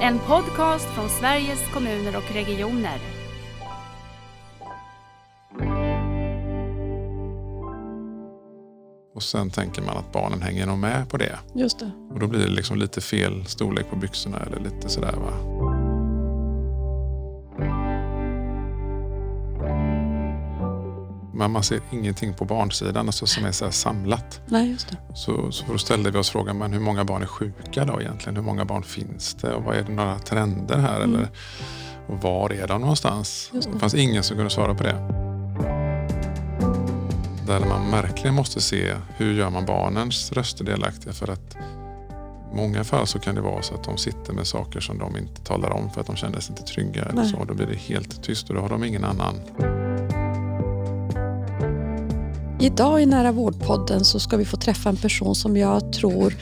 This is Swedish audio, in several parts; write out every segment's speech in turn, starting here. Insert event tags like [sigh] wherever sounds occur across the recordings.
En podcast från Sveriges kommuner och regioner. Och sen tänker man att barnen hänger nog med på det. Just det. Och då blir det liksom lite fel storlek på byxorna eller lite sådär va. Men man ser ingenting på barnsidan alltså som är så samlat. Nej, just det. Så, så då ställde vi oss frågan, men hur många barn är sjuka då egentligen? Hur många barn finns det? Och vad är det några trender här? Mm. Eller, och var är de någonstans? Just det. Det fanns ingen som kunde svara på det. Där man verkligen måste se hur gör man barnens röster delaktiga för att i många fall så kan det vara så att de sitter med saker som de inte talar om för att de känner sig inte trygga. Eller så. Då blir det helt tyst och då har de ingen annan. Idag i Nära vårdpodden så ska vi få träffa en person som jag tror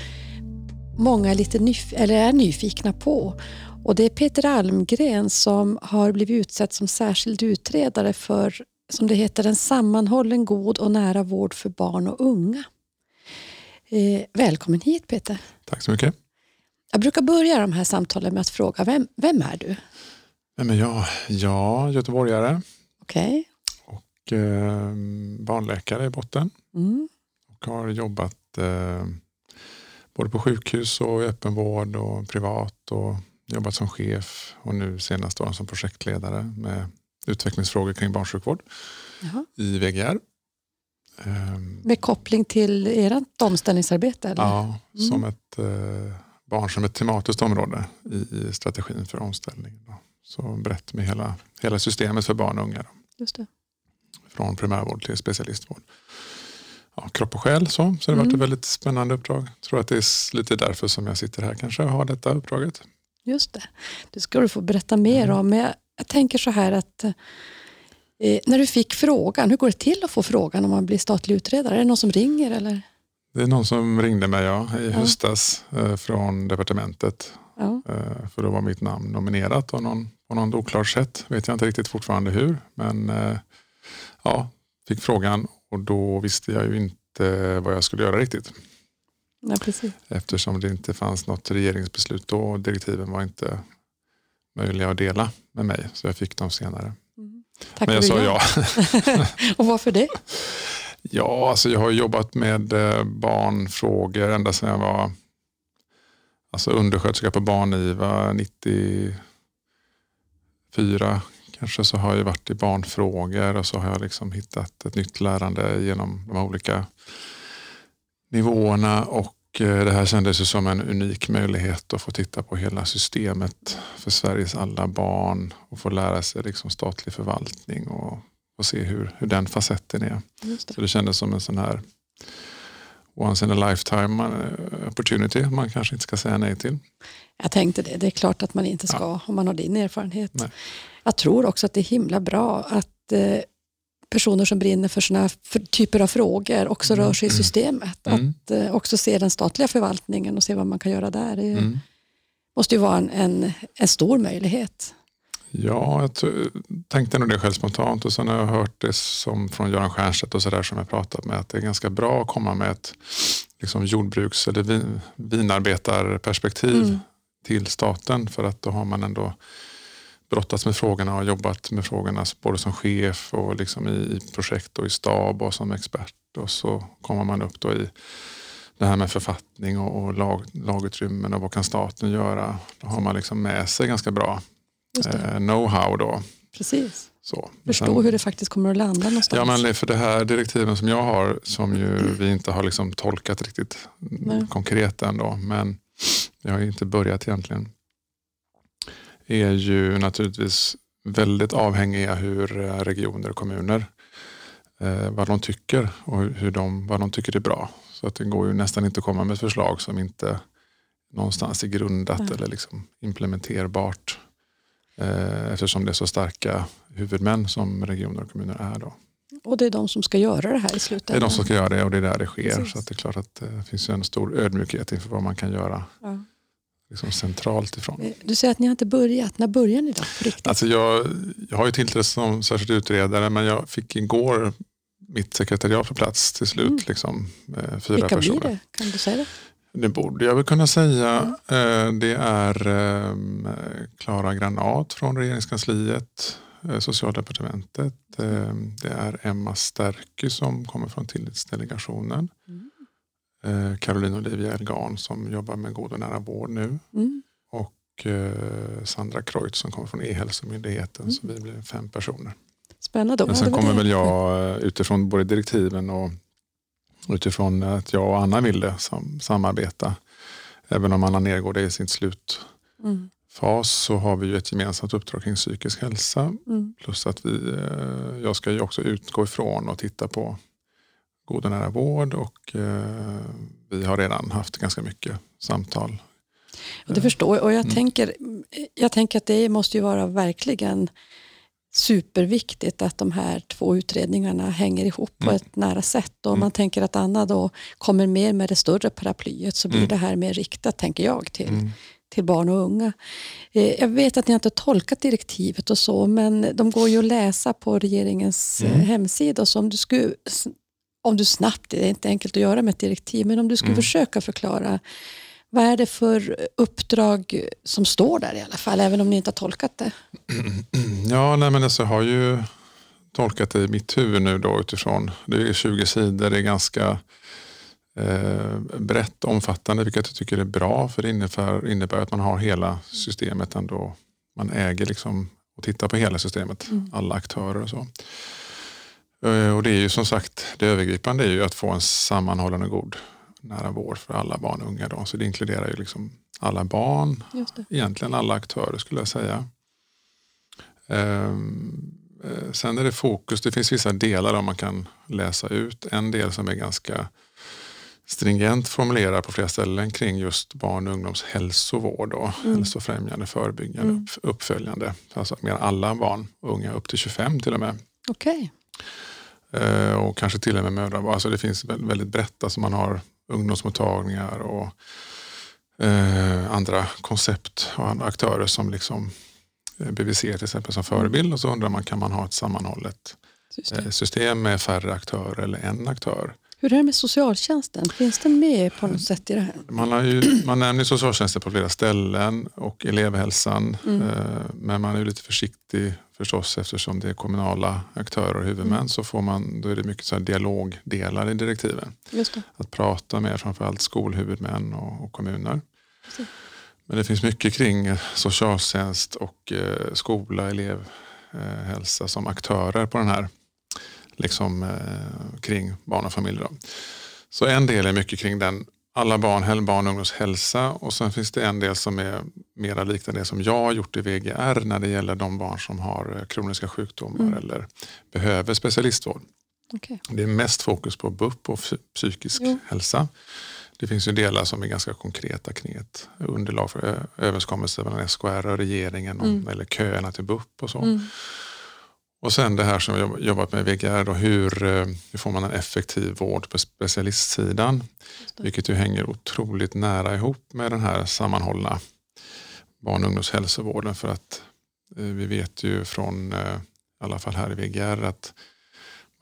många är, lite nyf- eller är nyfikna på. Och det är Peter Almgren som har blivit utsedd som särskild utredare för, som det heter, en sammanhållen god och nära vård för barn och unga. Eh, välkommen hit Peter. Tack så mycket. Jag brukar börja de här samtalen med att fråga, vem, vem är du? Vem är jag? Ja, göteborgare Okej? Barnläkare i botten. Mm. och har jobbat eh, både på sjukhus och i öppenvård och privat och jobbat som chef och nu senast då som projektledare med utvecklingsfrågor kring barnsjukvård Jaha. i VGR. Ehm, Med koppling till ert omställningsarbete? Eller? ja, Mm. som ett eh, barn som ett tematiskt område i, i strategin för omställning. Då. Så brett med hela, hela systemet för barn och unga. Då. Just det. Från primärvård till specialistvård. Ja, kropp och själ så, så det har varit Mm. ett väldigt spännande uppdrag. Jag tror att det är lite därför som jag sitter här kanske och har detta uppdraget. Just det. Det ska du få berätta mer Mm. om. Men jag, jag tänker så här att eh, när du fick frågan, hur går det till att få frågan om man blir statlig utredare? Är det någon som ringer? Eller? Det är någon som ringde mig ja, i Ja. höstas eh, från departementet. Ja. Eh, för då var mitt namn nominerat av någon, på någon oklar sätt. Vet jag inte riktigt fortfarande hur. Men eh, ja, fick frågan och då visste jag ju inte vad jag skulle göra riktigt. Nej, precis. Eftersom det inte fanns något regeringsbeslut då och direktiven var inte möjliga att dela med mig. Så jag fick dem senare. Tack Men jag sa ja. ja. [laughs] Och varför det? Ja, alltså jag har jobbat med eh, barnfrågor ända sedan jag var alltså undersköterska på barniva 94 kanske så har jag varit i barnfrågor och så har jag liksom hittat ett nytt lärande genom de olika nivåerna och eh, det här kändes ju som en unik möjlighet att få titta på hela systemet för Sveriges alla barn och få lära sig liksom statlig förvaltning och, och se hur, hur den facetten är. Det. Så det kändes som en sån här once in a lifetime eh, opportunity man kanske inte ska säga nej till. Jag tänkte det. Det är klart att man inte ska om man har din erfarenhet. Nej. Jag tror också att det är himla bra att eh, personer som brinner för sådana typer av frågor också rör sig i systemet. Mm. Att eh, också se den statliga förvaltningen och se vad man kan göra där. Det Mm. måste ju vara en, en, en stor möjlighet. Ja, jag tänkte nog det själv spontant och sen har jag hört det som från Göran Stiernstedt och sådär som jag pratat med att det är ganska bra att komma med ett liksom jordbruks eller vin, vinarbetarperspektiv Mm. till staten för att då har man ändå brottats med frågorna och jobbat med frågorna både som chef och liksom i, projekt och i stab och som expert och så kommer man upp då i det här med författning och, och lag, lagutrymmen och vad kan staten göra. Då har man liksom med sig ganska bra eh, know-how då. Precis. Så. Förstå hur det faktiskt kommer att landa någonstans. Ja, men för det här direktiven som jag har som ju [clears throat] vi inte har liksom tolkat riktigt Nej. konkret än då, men jag har ju inte börjat egentligen, är ju naturligtvis väldigt avhängiga hur eh, regioner och kommuner eh, vad de tycker och hur- de, vad de tycker är bra. Så att det går ju nästan inte att komma med ett förslag som inte någonstans är grundat Nej. eller liksom implementerbart. Eh, eftersom det är så starka huvudmän som regioner och kommuner är. Då. Och det är de som ska göra det här i Det är slutändan. de som ska göra det och det är där det sker. Precis. Så att det är klart att det finns en stor ödmjukhet inför vad man kan göra Ja. Liksom centralt ifrån. Eh, Du säger att ni har inte börjat. När börjar ni då? Riktigt? Alltså jag, jag har ju tillträtt som särskild utredare men jag fick igår mitt sekretariat på plats till slut. Mm. Liksom, eh, fyra Vilka personer. blir det? Kan du säga det? Det borde jag väl kunna säga. Mm. Det är ehm, Klara Granat från regeringskansliet, eh, socialdepartementet. Ehm, det är Emma Stärky som kommer från tillitsdelegationen. Mm. Caroline Olivia Elgan som jobbar med god och nära vård nu. Mm. Och Sandra Kreutz som kommer från E-hälsomyndigheten. Mm. Så vi blir fem personer. Spännande. Men sen kommer väl jag utifrån både direktiven och utifrån att jag och Anna ville sam samarbeta. Även om Anna Nergård är i sin slutfas mm. så har vi ju ett gemensamt uppdrag kring psykisk hälsa. Mm. Plus att vi, eh, jag ska ju också utgå ifrån och titta på god och nära vård och eh, vi har redan haft ganska mycket samtal. Och det förstår jag och jag, mm. tänker, jag tänker att det måste ju vara verkligen superviktigt att de här två utredningarna hänger ihop på mm. ett nära sätt. Och om mm. man tänker att Anna då kommer mer med det större paraplyet så blir mm. det här mer riktat, tänker jag, till, mm. till barn och unga. Eh, jag vet att ni inte har tolkat direktivet och så, men de går ju att läsa på regeringens eh, mm. hemsida. Så om du, skulle, om du snabbt, det är inte enkelt att göra med ett direktiv, men om du skulle mm. försöka förklara vad är det för uppdrag som står där i alla fall, även om ni inte har tolkat det? [clears throat] Ja, nej men alltså, jag har ju tolkat det i mitt huvud nu då utifrån, det är 20 sidor, det är ganska eh, brett omfattande, vilket jag tycker är bra, för det innebär, innebär att man har hela systemet ändå. Man äger liksom och tittar på hela systemet, mm. alla aktörer och så. Eh, och det är ju som sagt, det övergripande är ju att få en sammanhållen och god nära vård för alla barn och unga. Då. Så det inkluderar ju liksom alla barn, egentligen alla aktörer skulle jag säga. Um, sen är det fokus, det finns vissa delar man kan läsa ut. En del som är ganska stringent formulerad på flera ställen kring just barn och ungdoms hälsovård och mm. hälsofrämjande, förebyggande, mm. uppföljande. Alltså mer alla barn och unga upp till 25 till och med. Okay. Uh, och kanske till och med mödrar. Alltså det finns väldigt brett. Alltså man har ungdomsmottagningar och eh, andra koncept och andra aktörer som liksom eh, BVC till exempel som förebild och så undrar man kan man ha ett sammanhållet system, eh, system med färre aktörer eller en aktör. Hur är det med socialtjänsten? Finns den med på något sätt i det här? Man, har ju, man nämner socialtjänsten på flera ställen och elevhälsan. Mm. Eh, men man är lite försiktig förstås eftersom det är kommunala aktörer och huvudmän mm. så får man, då är det mycket så dialogdelar i direktiven. Att prata med framförallt skolhuvudmän och, och kommuner. Precis. Men det finns mycket kring socialtjänst och eh, skola, elevhälsa som aktörer på den här liksom, eh, kring barn och familj. Då. Så en del är mycket kring den alla barn, barn och ungdomshälsa och sen finns det en del som är mera liknande det som jag har gjort i VGR när det gäller de barn som har eh, kroniska sjukdomar mm. eller behöver specialistvård. Okay. Det är mest fokus på BUP och psykisk jo. hälsa. Det finns ju delar som är ganska konkreta kring ett underlag för överenskommelser mellan SKR och regeringen om, mm. eller köerna till BUP och så. Mm. Och sen det här som jag jobbat med i VGR, då, hur, eh, hur får man en effektiv vård på specialistsidan? Vilket ju hänger otroligt nära ihop med den här sammanhållna barn och ungdomshälsovården för att eh, vi vet ju från, eh, i alla fall här i VGR, att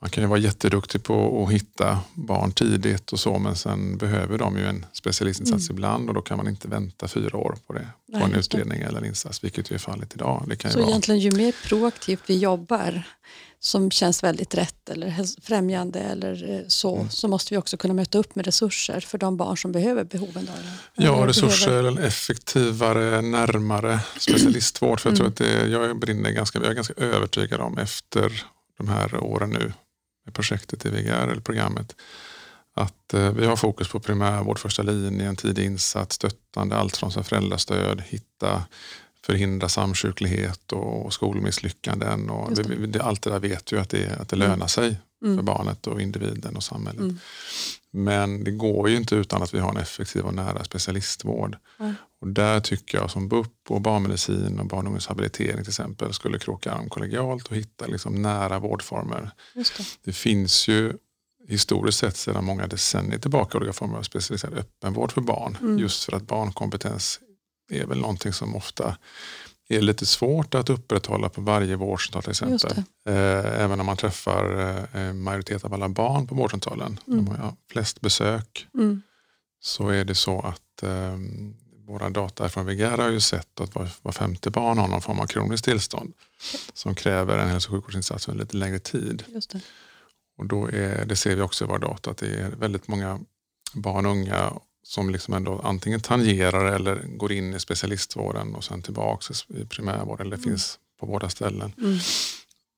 man kan ju vara jätteduktig på att hitta barn tidigt och så men sen behöver de ju en specialistinsats mm. ibland och då kan man inte vänta fyra år på det. Nej, på en utredning eller en insats, vilket ju är fallet idag. Det kan så vara... egentligen ju mer proaktivt vi jobbar som känns väldigt rätt eller främjande eller eh, så, mm. så måste vi också kunna möta upp med resurser för de barn som behöver behoven. Där. Ja, resurser, behöver... effektivare, närmare specialistvård. För jag tror mm. att det, jag brinner ganska, jag är ganska övertygad om efter de här åren nu med projektet i VGR, eller programmet, att eh, vi har fokus på primärvård, första linjen, tidig insats, stöttande, allt från föräldrastöd, hitta, förhindra samsjuklighet och skolmisslyckanden. Och det. Vi, allt det där vet ju att det, att det mm. lönar sig mm. för barnet och individen och samhället. Mm. Men det går ju inte utan att vi har en effektiv och nära specialistvård. Mm. Och där tycker jag som BUP och barnmedicin och barn och ungdomshabilitering till exempel skulle kroka arm kollegialt och hitta liksom nära vårdformer. Det. det. finns ju historiskt sett sedan många decennier tillbaka olika former av specialiserad öppenvård för barn. Mm. Just för att barnkompetens är väl någonting som ofta är lite svårt att upprätthålla på varje vårdcentral till exempel. Eh, även om man träffar eh, majoritet av alla barn på vårdcentralen. Mm. De har flest besök. Mm. så är det så att eh, våra data från VGR har ju sett att var, var femte barn har någon form av kroniskt tillstånd som kräver en hälso och sjukvårdsinsats under lite längre tid. Just det. Och då är, det ser vi också i vår data att det är väldigt många barn och unga som liksom ändå antingen tangerar eller går in i specialistvården och sen tillbaka i primärvård eller mm. finns på båda ställen. Mm.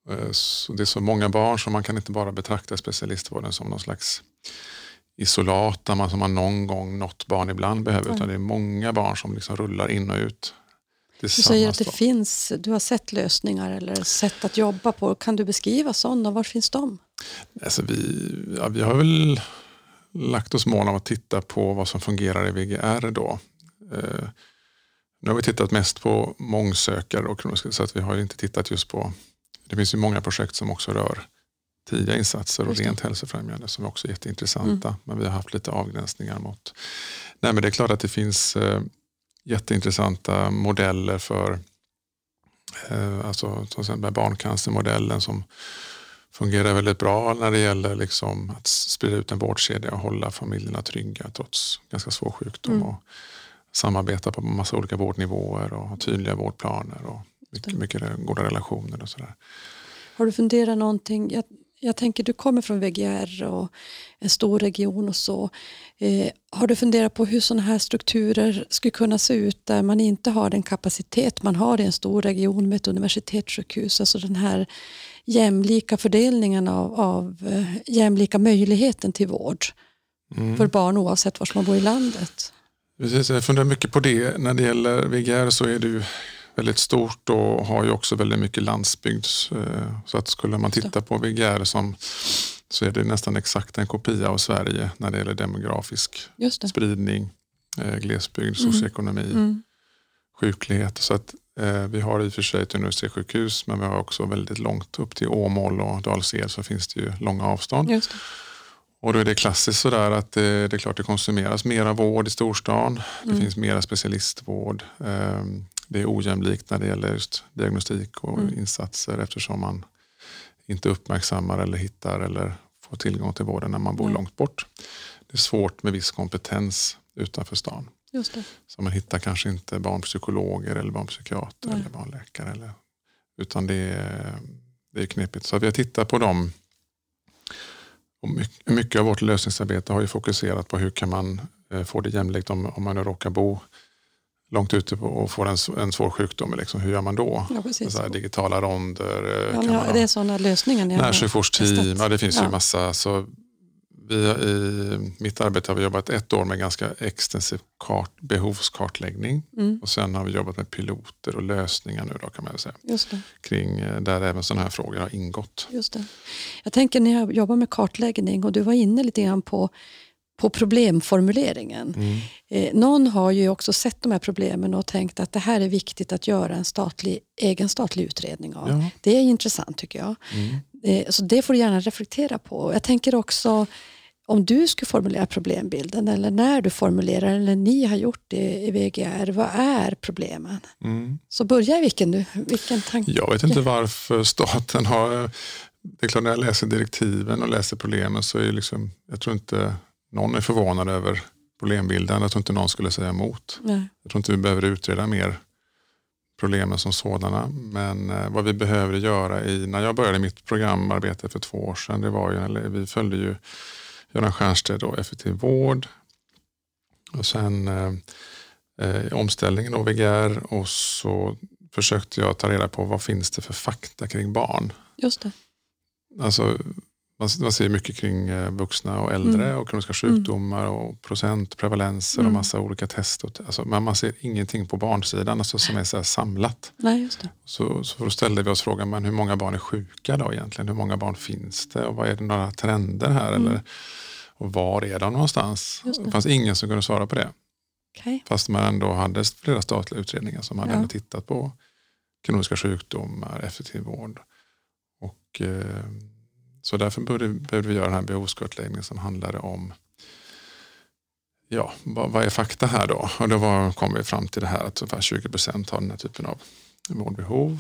Eh, så det är så många barn som man kan inte bara betrakta specialistvården som någon slags isolat där man, som man någon gång, något barn ibland behöver, mm. utan det är många barn som liksom rullar in och ut. Du säger att det finns, du har sett lösningar eller sätt att jobba på. Kan du beskriva sådana? Var finns de? Alltså vi, ja, vi har väl lagt oss mål om att titta på vad som fungerar i VGR då. Eh, nu har vi tittat mest på mångsökare och så att vi har inte tittat just på, det finns ju många projekt som också rör tidiga insatser och rent hälsofrämjande som också är jätteintressanta. Mm. Men vi har haft lite avgränsningar mot. Nej, men det är klart att det finns eh, jätteintressanta modeller för eh, alltså, till exempel barncancermodellen som fungerar väldigt bra när det gäller liksom att sprida ut en vårdkedja och hålla familjerna trygga trots ganska svår sjukdom. Mm. Och samarbeta på massa olika vårdnivåer och ha tydliga vårdplaner och mycket, mycket goda relationer och sådär. Har du funderat någonting? Jag, jag tänker du kommer från VGR och en stor region och så. Eh, har du funderat på hur sådana här strukturer skulle kunna se ut där man inte har den kapacitet man har i en stor region med ett universitetssjukhus? Alltså den här jämlika fördelningen av, av eh, jämlika möjligheten till vård mm. för barn oavsett var man bor i landet. Precis, jag funderar mycket på det. När det gäller VGR så är det ju väldigt stort och har ju också väldigt mycket landsbygd. Eh, så att skulle man titta på VGR som, så är det nästan exakt en kopia av Sverige när det gäller demografisk spridning, eh, glesbygd, mm. socioekonomi, mm. sjuklighet. Så att vi har i och för sig ett universitetssjukhus men vi har också väldigt långt upp till Åmål och Dals-Ed så finns det ju långa avstånd. Och då är det klassiskt sådär att det, det är klart det konsumeras mera vård i storstan. Det mm. finns mera specialistvård. Ehm, det är ojämlikt när det gäller just diagnostik och mm. insatser eftersom man inte uppmärksammar eller hittar eller får tillgång till vården när man bor mm. långt bort. Det är svårt med viss kompetens utanför stan. Just det. Så man hittar kanske inte barnpsykologer eller barnpsykiater Nej. eller barnläkare. Eller, utan det är, det är knepigt. Så vi har tittat på dem. Och mycket, mycket av vårt lösningsarbete har ju fokuserat på hur kan man eh, få det jämlikt om, om man nu råkar bo långt ute och får en, en svår sjukdom, liksom, hur gör man då? Ja, så här, digitala ronder. Eh, ja, ja, det är sådana lösningar ni Närsjukvårdsteam, ja, det finns ja. ju massa. Så vi, I mitt arbete har vi jobbat ett år med ganska extensiv kart, behovskartläggning mm. och sen har vi jobbat med piloter och lösningar nu då kan man säga. Kring eh, där även sådana här frågor har ingått. Just det. Jag tänker när jag jobbar med kartläggning och du var inne lite grann på på problemformuleringen. Mm. Eh, någon har ju också sett de här problemen och tänkt att det här är viktigt att göra en statlig, egen statlig utredning av. Ja. Det är intressant tycker jag. Mm. Eh, så det får du gärna reflektera på. Jag tänker också om du skulle formulera problembilden eller när du formulerar eller ni har gjort det i VGR, vad är problemen? Mm. Så börja vilken, du, vilken tanke? Jag vet inte varför staten har... Det är klart när jag läser direktiven och läser problemen så är liksom, jag tror inte någon är förvånad över problembilden. Jag tror inte någon skulle säga emot. Nej. Jag tror inte vi behöver utreda mer problemen som sådana. Men eh, vad vi behöver göra i, när jag började mitt programarbete för två år sedan, det var ju, eller vi följde ju Göran Stiernstedt och Effektiv vård och sen eh, eh omställningen av VGR och så försökte jag ta reda på vad finns det för fakta kring barn. Just det. Alltså man, man ser mycket kring eh, vuxna och äldre mm. och kroniska sjukdomar och procent, prevalenser mm. och massa olika test. Alltså, men man ser ingenting på barnsidan alltså, som är så samlat. Nej, just det. Så, så då ställde vi oss frågan, men hur många barn är sjuka då egentligen? Hur många barn finns det och vad är det några trender här? Mm. Eller, och var är de någonstans? Det. det. fanns ingen som kunde svara på det. Okay. Fast man ändå hade flera statliga utredningar som hade ja. tittat på kroniska sjukdomar, effektiv vård. Och... Eh, så därför behövde vi göra den här behovskartläggningen som handlade om ja, vad, vad, är fakta här då? Och då var, kom vi fram till det här att ungefär 20 procent har den här typen av vårdbehov.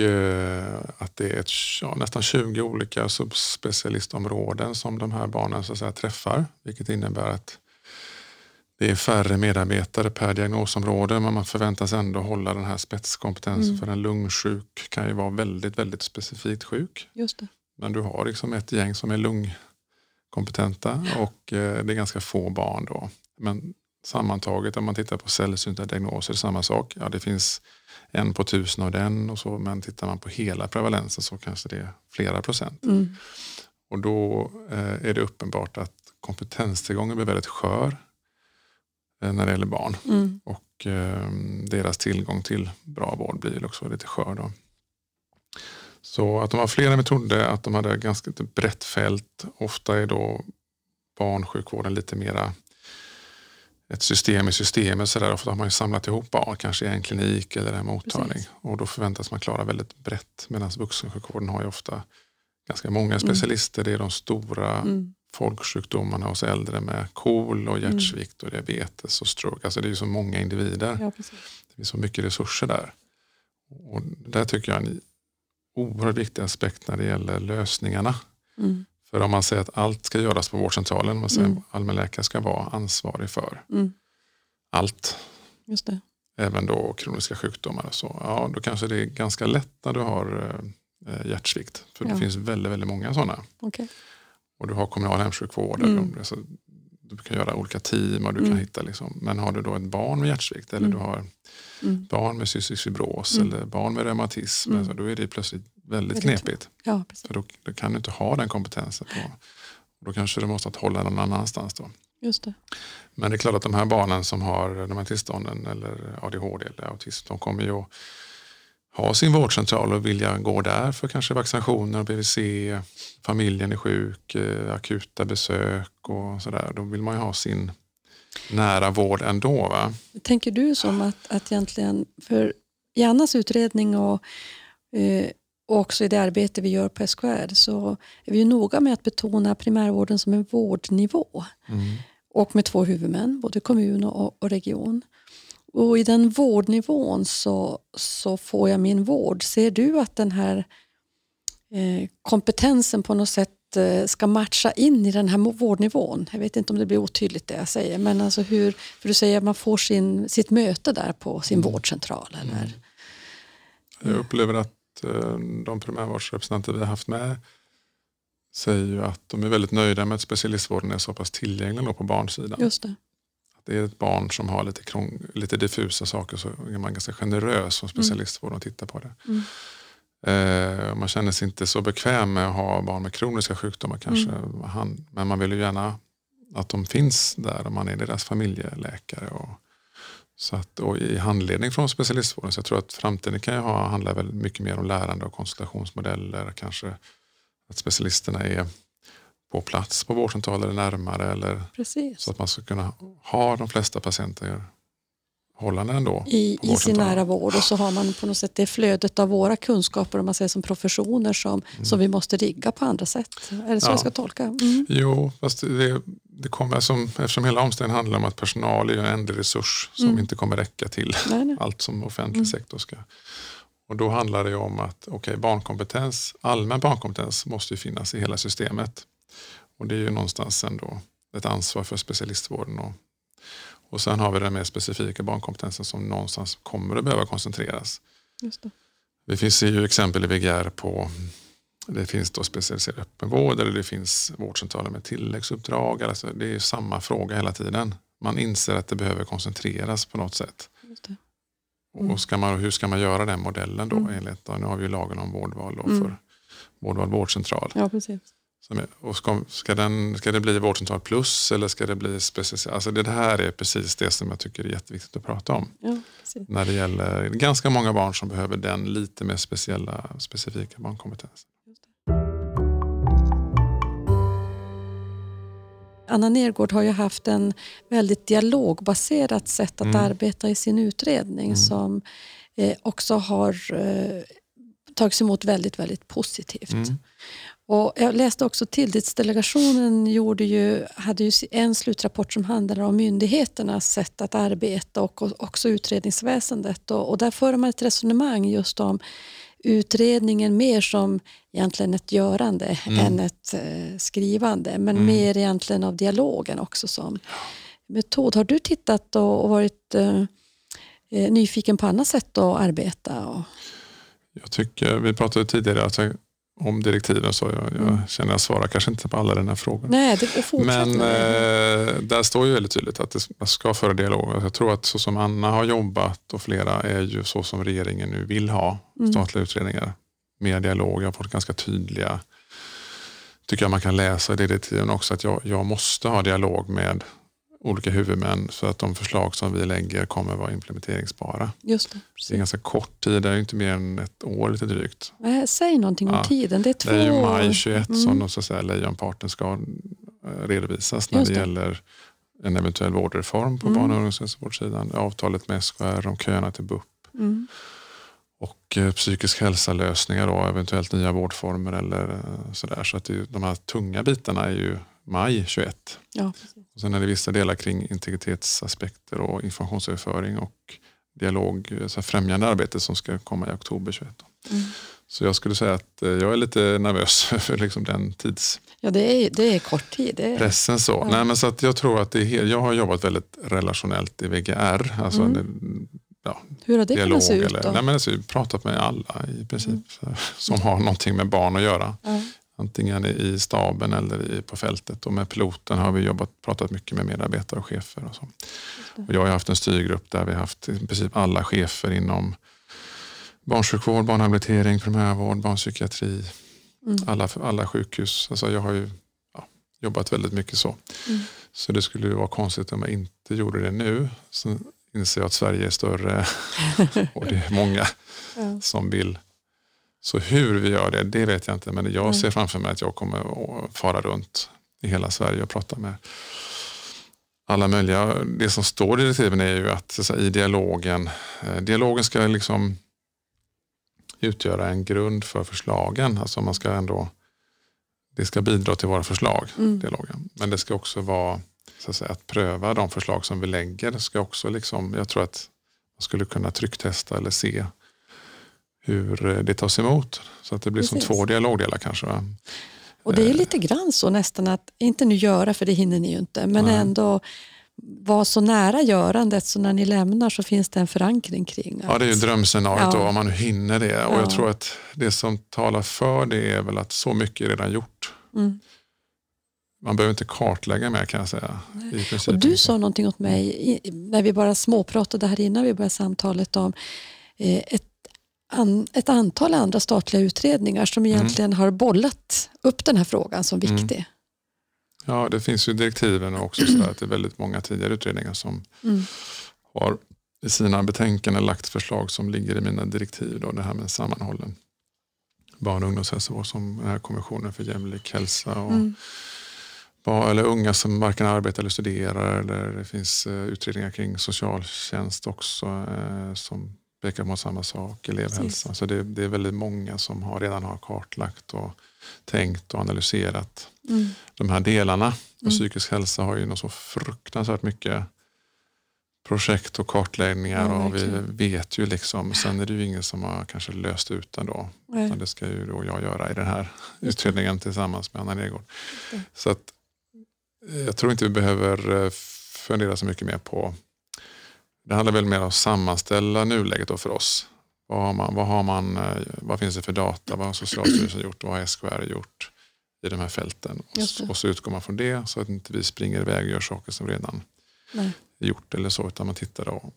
Eh, att det är ett, ja, nästan 20 olika subspecialistområden som de här barnen så säga, träffar. Vilket innebär att det är färre medarbetare per diagnosområde men man förväntas ändå hålla den här spetskompetensen Mm. för en lungsjuk kan ju vara väldigt, väldigt specifikt sjuk. Just det. Men du har liksom ett gäng som är lungkompetenta och eh, det är ganska få barn då. Men sammantaget om man tittar på sällsynta diagnoser, samma sak. Ja, det finns en på tusen av den och så, men tittar man på hela prevalensen så kanske det är flera procent. Mm. Och då eh, är det uppenbart att kompetenstillgången blir väldigt skör eh, när det gäller barn. Mm. Och eh, deras tillgång till bra vård blir också lite skör. Då. Så att de har fler än vi trodde, att de hade ganska ett brett fält. Ofta är då barnsjukvården lite mera ett system i systemet. Så där. Ofta har man ju samlat ihop barn, kanske i en klinik eller en mottagning. Precis. Och då förväntas man klara väldigt brett. Medan vuxensjukvården har ju ofta ganska många specialister. Det är de stora Mm. folksjukdomarna hos äldre med KOL och hjärtsvikt och diabetes och stroke. Alltså det är ju så många individer. Ja. Det finns så mycket resurser där. Och där tycker jag är en oerhört viktig aspekt när det gäller lösningarna. Mm. För om man säger att allt ska göras på vårdcentralen, man säger Mm. att allmänläkare ska vara ansvarig för Mm. allt, Just det. även då kroniska sjukdomar och så, ja då kanske det är ganska lätt när du har eh, hjärtsvikt. För Ja. det finns väldigt, väldigt många sådana. Okej. Och du har kommunal hemsjukvård. Mm. så du kan göra olika team och du Mm. kan hitta liksom, men har du då ett barn med hjärtsvikt eller Mm. du har Mm. barn med cystisk fibros Mm. eller barn med reumatism, Mm. alltså, då är det plötsligt väldigt knepigt. Ja, precis. För då, då kan du inte ha den kompetensen. På. Då kanske du måste hålla den någon annanstans. Då. Just det. Men det är klart att de här barnen som har de här tillstånden eller ADHD eller autism, de kommer ju att ha sin vårdcentral och vilja gå där för kanske vaccinationer, BVC, familjen är sjuk, eh, akuta besök och sådär. Då vill man ju ha sin nära vård ändå. Va? Tänker du som att, att egentligen, för Annas utredning och, eh, och också i det arbete vi gör på SKR så är vi noga med att betona primärvården som en vårdnivå Mm. och med två huvudmän, både kommun och, och region. Och i den vårdnivån så, så får jag min vård. Ser du att den här eh, kompetensen på något sätt eh, ska matcha in i den här vårdnivån? Jag vet inte om det blir otydligt det jag säger, men alltså hur, för du säger att man får sin, sitt möte där på sin Mm. vårdcentral. Eller? Jag upplever att eh, de primärvårdsrepresentanter vi har haft med säger ju att de är väldigt nöjda med att specialistvården är så pass tillgänglig på barnsidan. Just det. Att det är ett barn som har lite, krång, lite diffusa saker så är man ganska generös som specialistvård och tittar på det. Mm. Eh, man känner sig inte så bekväm med att ha barn med kroniska sjukdomar kanske. Mm. Men man vill ju gärna att de finns där och man är deras familjeläkare. Och, så att, och i handledning från specialistvården. Så jag tror att framtiden kan ju ha, handla väldigt mycket mer om lärande och konsultationsmodeller. Kanske att specialisterna är på plats på vårdcentraler närmare. Eller Precis. så att man ska kunna ha de flesta patienter hållande ändå. I, i sin nära vård och så har man på något sätt det flödet av våra kunskaper om man säger som professioner som, som vi måste rigga på andra sätt. Är det så Mm. Ja. jag ska tolka? Mm. Jo, fast det, det kommer som, eftersom hela omställningen handlar om att personal är en ändlig resurs som Mm. inte kommer räcka till Nej, nej. [laughs] allt som offentlig Mm. sektor ska. Och då handlar det om att okay, barnkompetens, allmän barnkompetens måste ju finnas i hela systemet. Och det är ju någonstans ändå ett ansvar för specialistvården. Och, och sen har vi den mer specifika barnkompetensen som någonstans kommer att behöva koncentreras. Just det. Det finns ju exempel i VGR på det finns då specialiserad öppenvård eller det finns vårdcentraler med tilläggsuppdrag. Alltså det är samma fråga hela tiden. Man inser att det behöver koncentreras på något sätt. Mm. Och ska man, hur ska man göra den modellen då? Mm. Enligt, nu har vi ju lagen om vårdval då Mm. för vårdval vårdcentral. Ja, precis. Och ska, ska, den, ska det bli vårdcentral plus eller ska det bli specialiserat? Alltså det här är precis det som jag tycker är jätteviktigt att prata om. Ja. När det gäller ganska många barn som behöver den lite mer speciella, specifika barnkompetensen. Anna Nergård har ju haft en väldigt dialogbaserat sätt att Mm. arbeta i sin utredning Mm. som eh, också har eh, tagits emot väldigt, väldigt positivt. Mm. Och jag läste också Tillitsdelegationen gjorde ju, hade ju en slutrapport som handlade om myndigheternas sätt att arbeta och också utredningsväsendet. Och, och där för man ett resonemang just om utredningen mer som egentligen ett görande Mm. än ett eh, skrivande, men Mm. mer egentligen av dialogen också som metod. Har du tittat och, och varit eh, eh, nyfiken på annat sätt att arbeta? Och, Jag tycker, vi pratade tidigare alltså, om direktiven så jag, jag Mm. känner jag svarar kanske inte på alla dina frågor. nej, det, fortsätt Men eh, där står ju väldigt tydligt att det, man ska föra dialog. Jag tror att så som Anna har jobbat och flera är ju så som regeringen nu vill ha Mm. statliga utredningar. Mer dialog, jag har fått ganska tydliga, tycker jag man kan läsa i direktiven också, att jag, jag måste ha dialog med olika huvudmän för att de förslag som vi lägger kommer vara implementeringsbara. Just det, Det är ganska kort tid, det är inte mer än ett år lite drygt. Nej, Säg någonting om Ja, tiden. Det är två Det är ju maj år. 21 Mm. som de, så att säga, lejonparten ska eh, redovisas när Just det det. gäller en eventuell vårdreform på Mm. barn och ungdomshälsovårdssidan, avtalet med SKR om köerna till BUP Mm. och eh, psykisk hälsa-lösningar och eventuellt nya vårdformer eller eh, sådär. Så att det, de här tunga bitarna är ju maj 21. Ja. Och sen är det vissa delar kring integritetsaspekter och informationsöverföring och dialog, så främjande arbete som ska komma i oktober 21. då. Mm. Så jag skulle säga att eh, jag är lite nervös [laughs] för liksom den tids ja det, är, det är kort tid. Det är, pressen så. Ja. Nej, men så att jag tror att det är jag har jobbat väldigt relationellt i VGR, alltså Mm. det, hur har det dialog kunnat se ut eller, då? nej, men alltså, pratat med alla i princip som har någonting med barn att göra. Ja. Antingen i staben eller i, på fältet och med piloten har vi jobbat, pratat mycket med medarbetare och chefer. Och så. Och jag har haft en styrgrupp där vi har haft i princip alla chefer inom barnsjukvård, barnhabilitering, primärvård, barnpsykiatri, Mm. alla, alla sjukhus. Alltså jag har ju ja, jobbat väldigt mycket så. Mm. Så det skulle ju vara konstigt om jag inte gjorde det nu. Så inser jag att Sverige är större [laughs] och det är många Ja. som vill. Så hur vi gör det, det vet jag inte. Men jag Mm. ser framför mig att jag kommer att fara runt i hela Sverige och prata med alla möjliga. Det som står i direktiven är ju att, så i dialogen, eh, dialogen ska liksom utgöra en grund för förslagen. Alltså man ska ändå, det ska bidra till våra förslag, Mm. dialogen. Men det ska också vara så att, säga, att pröva de förslag som vi lägger. Ska också liksom, jag tror att man skulle kunna trycktesta eller se hur eh, det tas emot. Så att det blir Precis. som två dialogdelar kanske. Va? Och det är ju lite grann så nästan att, inte nu göra för det hinner ni ju inte, men Nej. ändå vara så nära görandet så när ni lämnar så finns det en förankring kring Ja, det är ju drömscenariot Ja. då, om man hinner det. Och Ja. jag tror att det som talar för det är väl att så mycket är redan gjort. Mm. Man behöver inte kartlägga mer kan jag säga. I princip. Och du sa någonting åt mig när vi bara småpratade här innan vi började samtalet om eh, ett, an, ett antal andra statliga utredningar som egentligen har bollat upp den här frågan som Mm. viktig. Ja, det finns ju direktiven också så att det är väldigt många tidigare utredningar som Mm. har i sina betänkanden lagt förslag som ligger i mina direktiv. Då, det här med sammanhållen barn och ungdomshälsovård som den här kommissionen för jämlik hälsa och Mm. barn, eller unga som varken arbetar eller studerar. Eller det finns eh, utredningar kring socialtjänst också eh, som pekar mot samma sak, elevhälsa. Precis. Så det, det är väldigt många som har, redan har kartlagt och tänkt och analyserat Mm. de här delarna. Mm. Och psykisk hälsa har ju något så fruktansvärt mycket projekt och kartläggningar Ja, och vi vet ju liksom, sen är det ju ingen som har kanske löst ut den då. Utan det ska ju då jag göra i den här [laughs] utredningen tillsammans med Anna Nergård. Så att, eh, jag tror inte vi behöver eh, fundera så mycket mer på, det handlar väl mer om att sammanställa nuläget för oss. Vad, har man, vad, har man, eh, vad finns det för data? Vad har Socialstyrelsen gjort? Vad har SKR gjort i de här fälten? Och, Just det. s- och så utgår man från det så att inte vi springer iväg och gör saker som redan Nej. är gjort eller så. Utan man tittar då. Och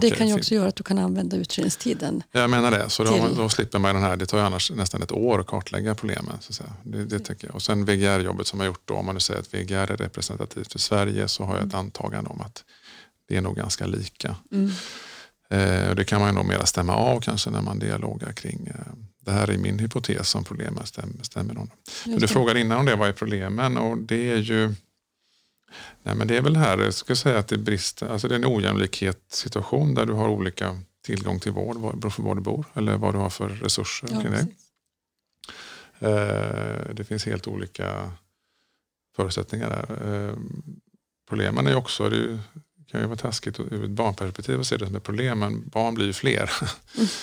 det okej, kan ju fin- också göra att du kan använda utredningstiden. Jag menar det, så då, till- då slipper man den här, det tar ju annars nästan ett år att kartlägga problemen. Så. Det, det tänker jag. Och sen VGR-jobbet som jag gjort då, om man nu säger att VGR är representativt för Sverige så har jag ett antagande om att det är nog ganska lika. Mm. Eh, och det kan man nog mera stämma av kanske när man dialogar kring eh, det här är min hypotes om problemen stämmer. För Just du frågade innan om det, vad är problemen? Och det är ju Nej, men det är väl här, jag ska säga att det brister, alltså det är en ojämlikhetssituation där du har olika tillgång till vård, beroende på var du bor eller vad du har för resurser Ja, det. Eh, Det finns helt olika förutsättningar där. Problemen är också, det är ju kan ju vara taskigt ur ett barnperspektiv att se det som ett problem men barn blir ju fler.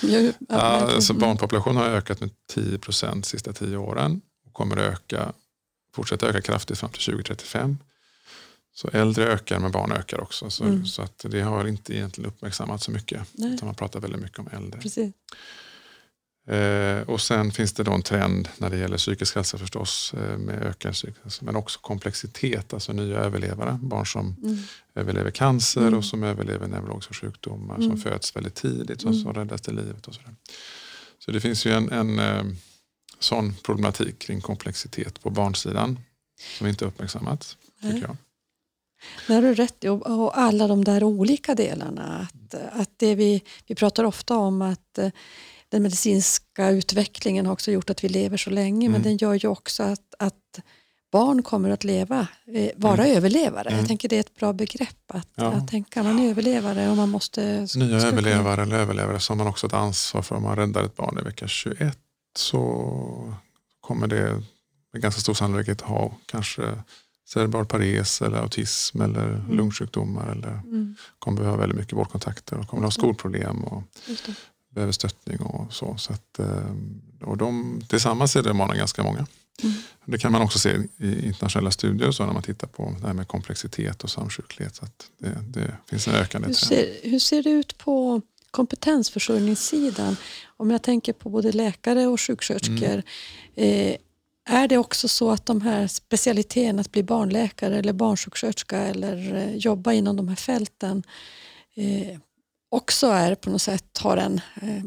Jo, [laughs] Ja, alltså barnpopulationen har ökat med 10 procent de sista tio åren och kommer att öka, fortsätta öka kraftigt fram till 2035. Så äldre ökar men barn ökar också. Så, Mm. så att det har inte egentligen uppmärksammats så mycket. Nej. Utan man pratar väldigt mycket om äldre. Precis. Eh, och sen finns det då en trend när det gäller psykisk hälsa förstås eh, med ökad psykisk hälsa, men också komplexitet, alltså nya överlevare. Barn som Mm. överlever cancer Mm. och som överlever neurologiska sjukdomar Mm. som föds väldigt tidigt och Mm. som räddas till livet. Och så, där. så det finns ju en, en eh, sån problematik kring komplexitet på barnsidan som inte uppmärksammats. Tycker jag. Det har du rätt i. Och, alla de där olika delarna. Att, att det vi, vi pratar ofta om att den medicinska utvecklingen har också gjort att vi lever så länge men Mm. den gör ju också att, att barn kommer att leva, eh, vara Mm. överlevare. Mm. Jag tänker det är ett bra begrepp att, Ja. att tänka man är överlevare och man måste... Nya överlevare eller överlevare som man också ett ansvar för. Om man räddar ett barn i vecka 21 så kommer det med ganska stor sannolikhet ha kanske cerebral pares eller autism eller Mm. lungsjukdomar eller Mm, kommer behöva väldigt mycket vårdkontakter och kommer ha skolproblem och. Behöver stöttning och så. så att, eh, och de, tillsammans är det barnen ganska många. Mm. Det kan man också se i internationella studier så när man tittar på det här med komplexitet och samsjuklighet. Så att det, det finns en ökande Hur trend. ser, hur ser det ut på kompetensförsörjningssidan? Om jag tänker på både läkare och sjuksköterskor. Mm. Eh, är det också så att de här specialiteterna, att bli barnläkare eller barnsjuksköterska eller eh, jobba inom de här fälten eh, också är på något sätt har en, eh,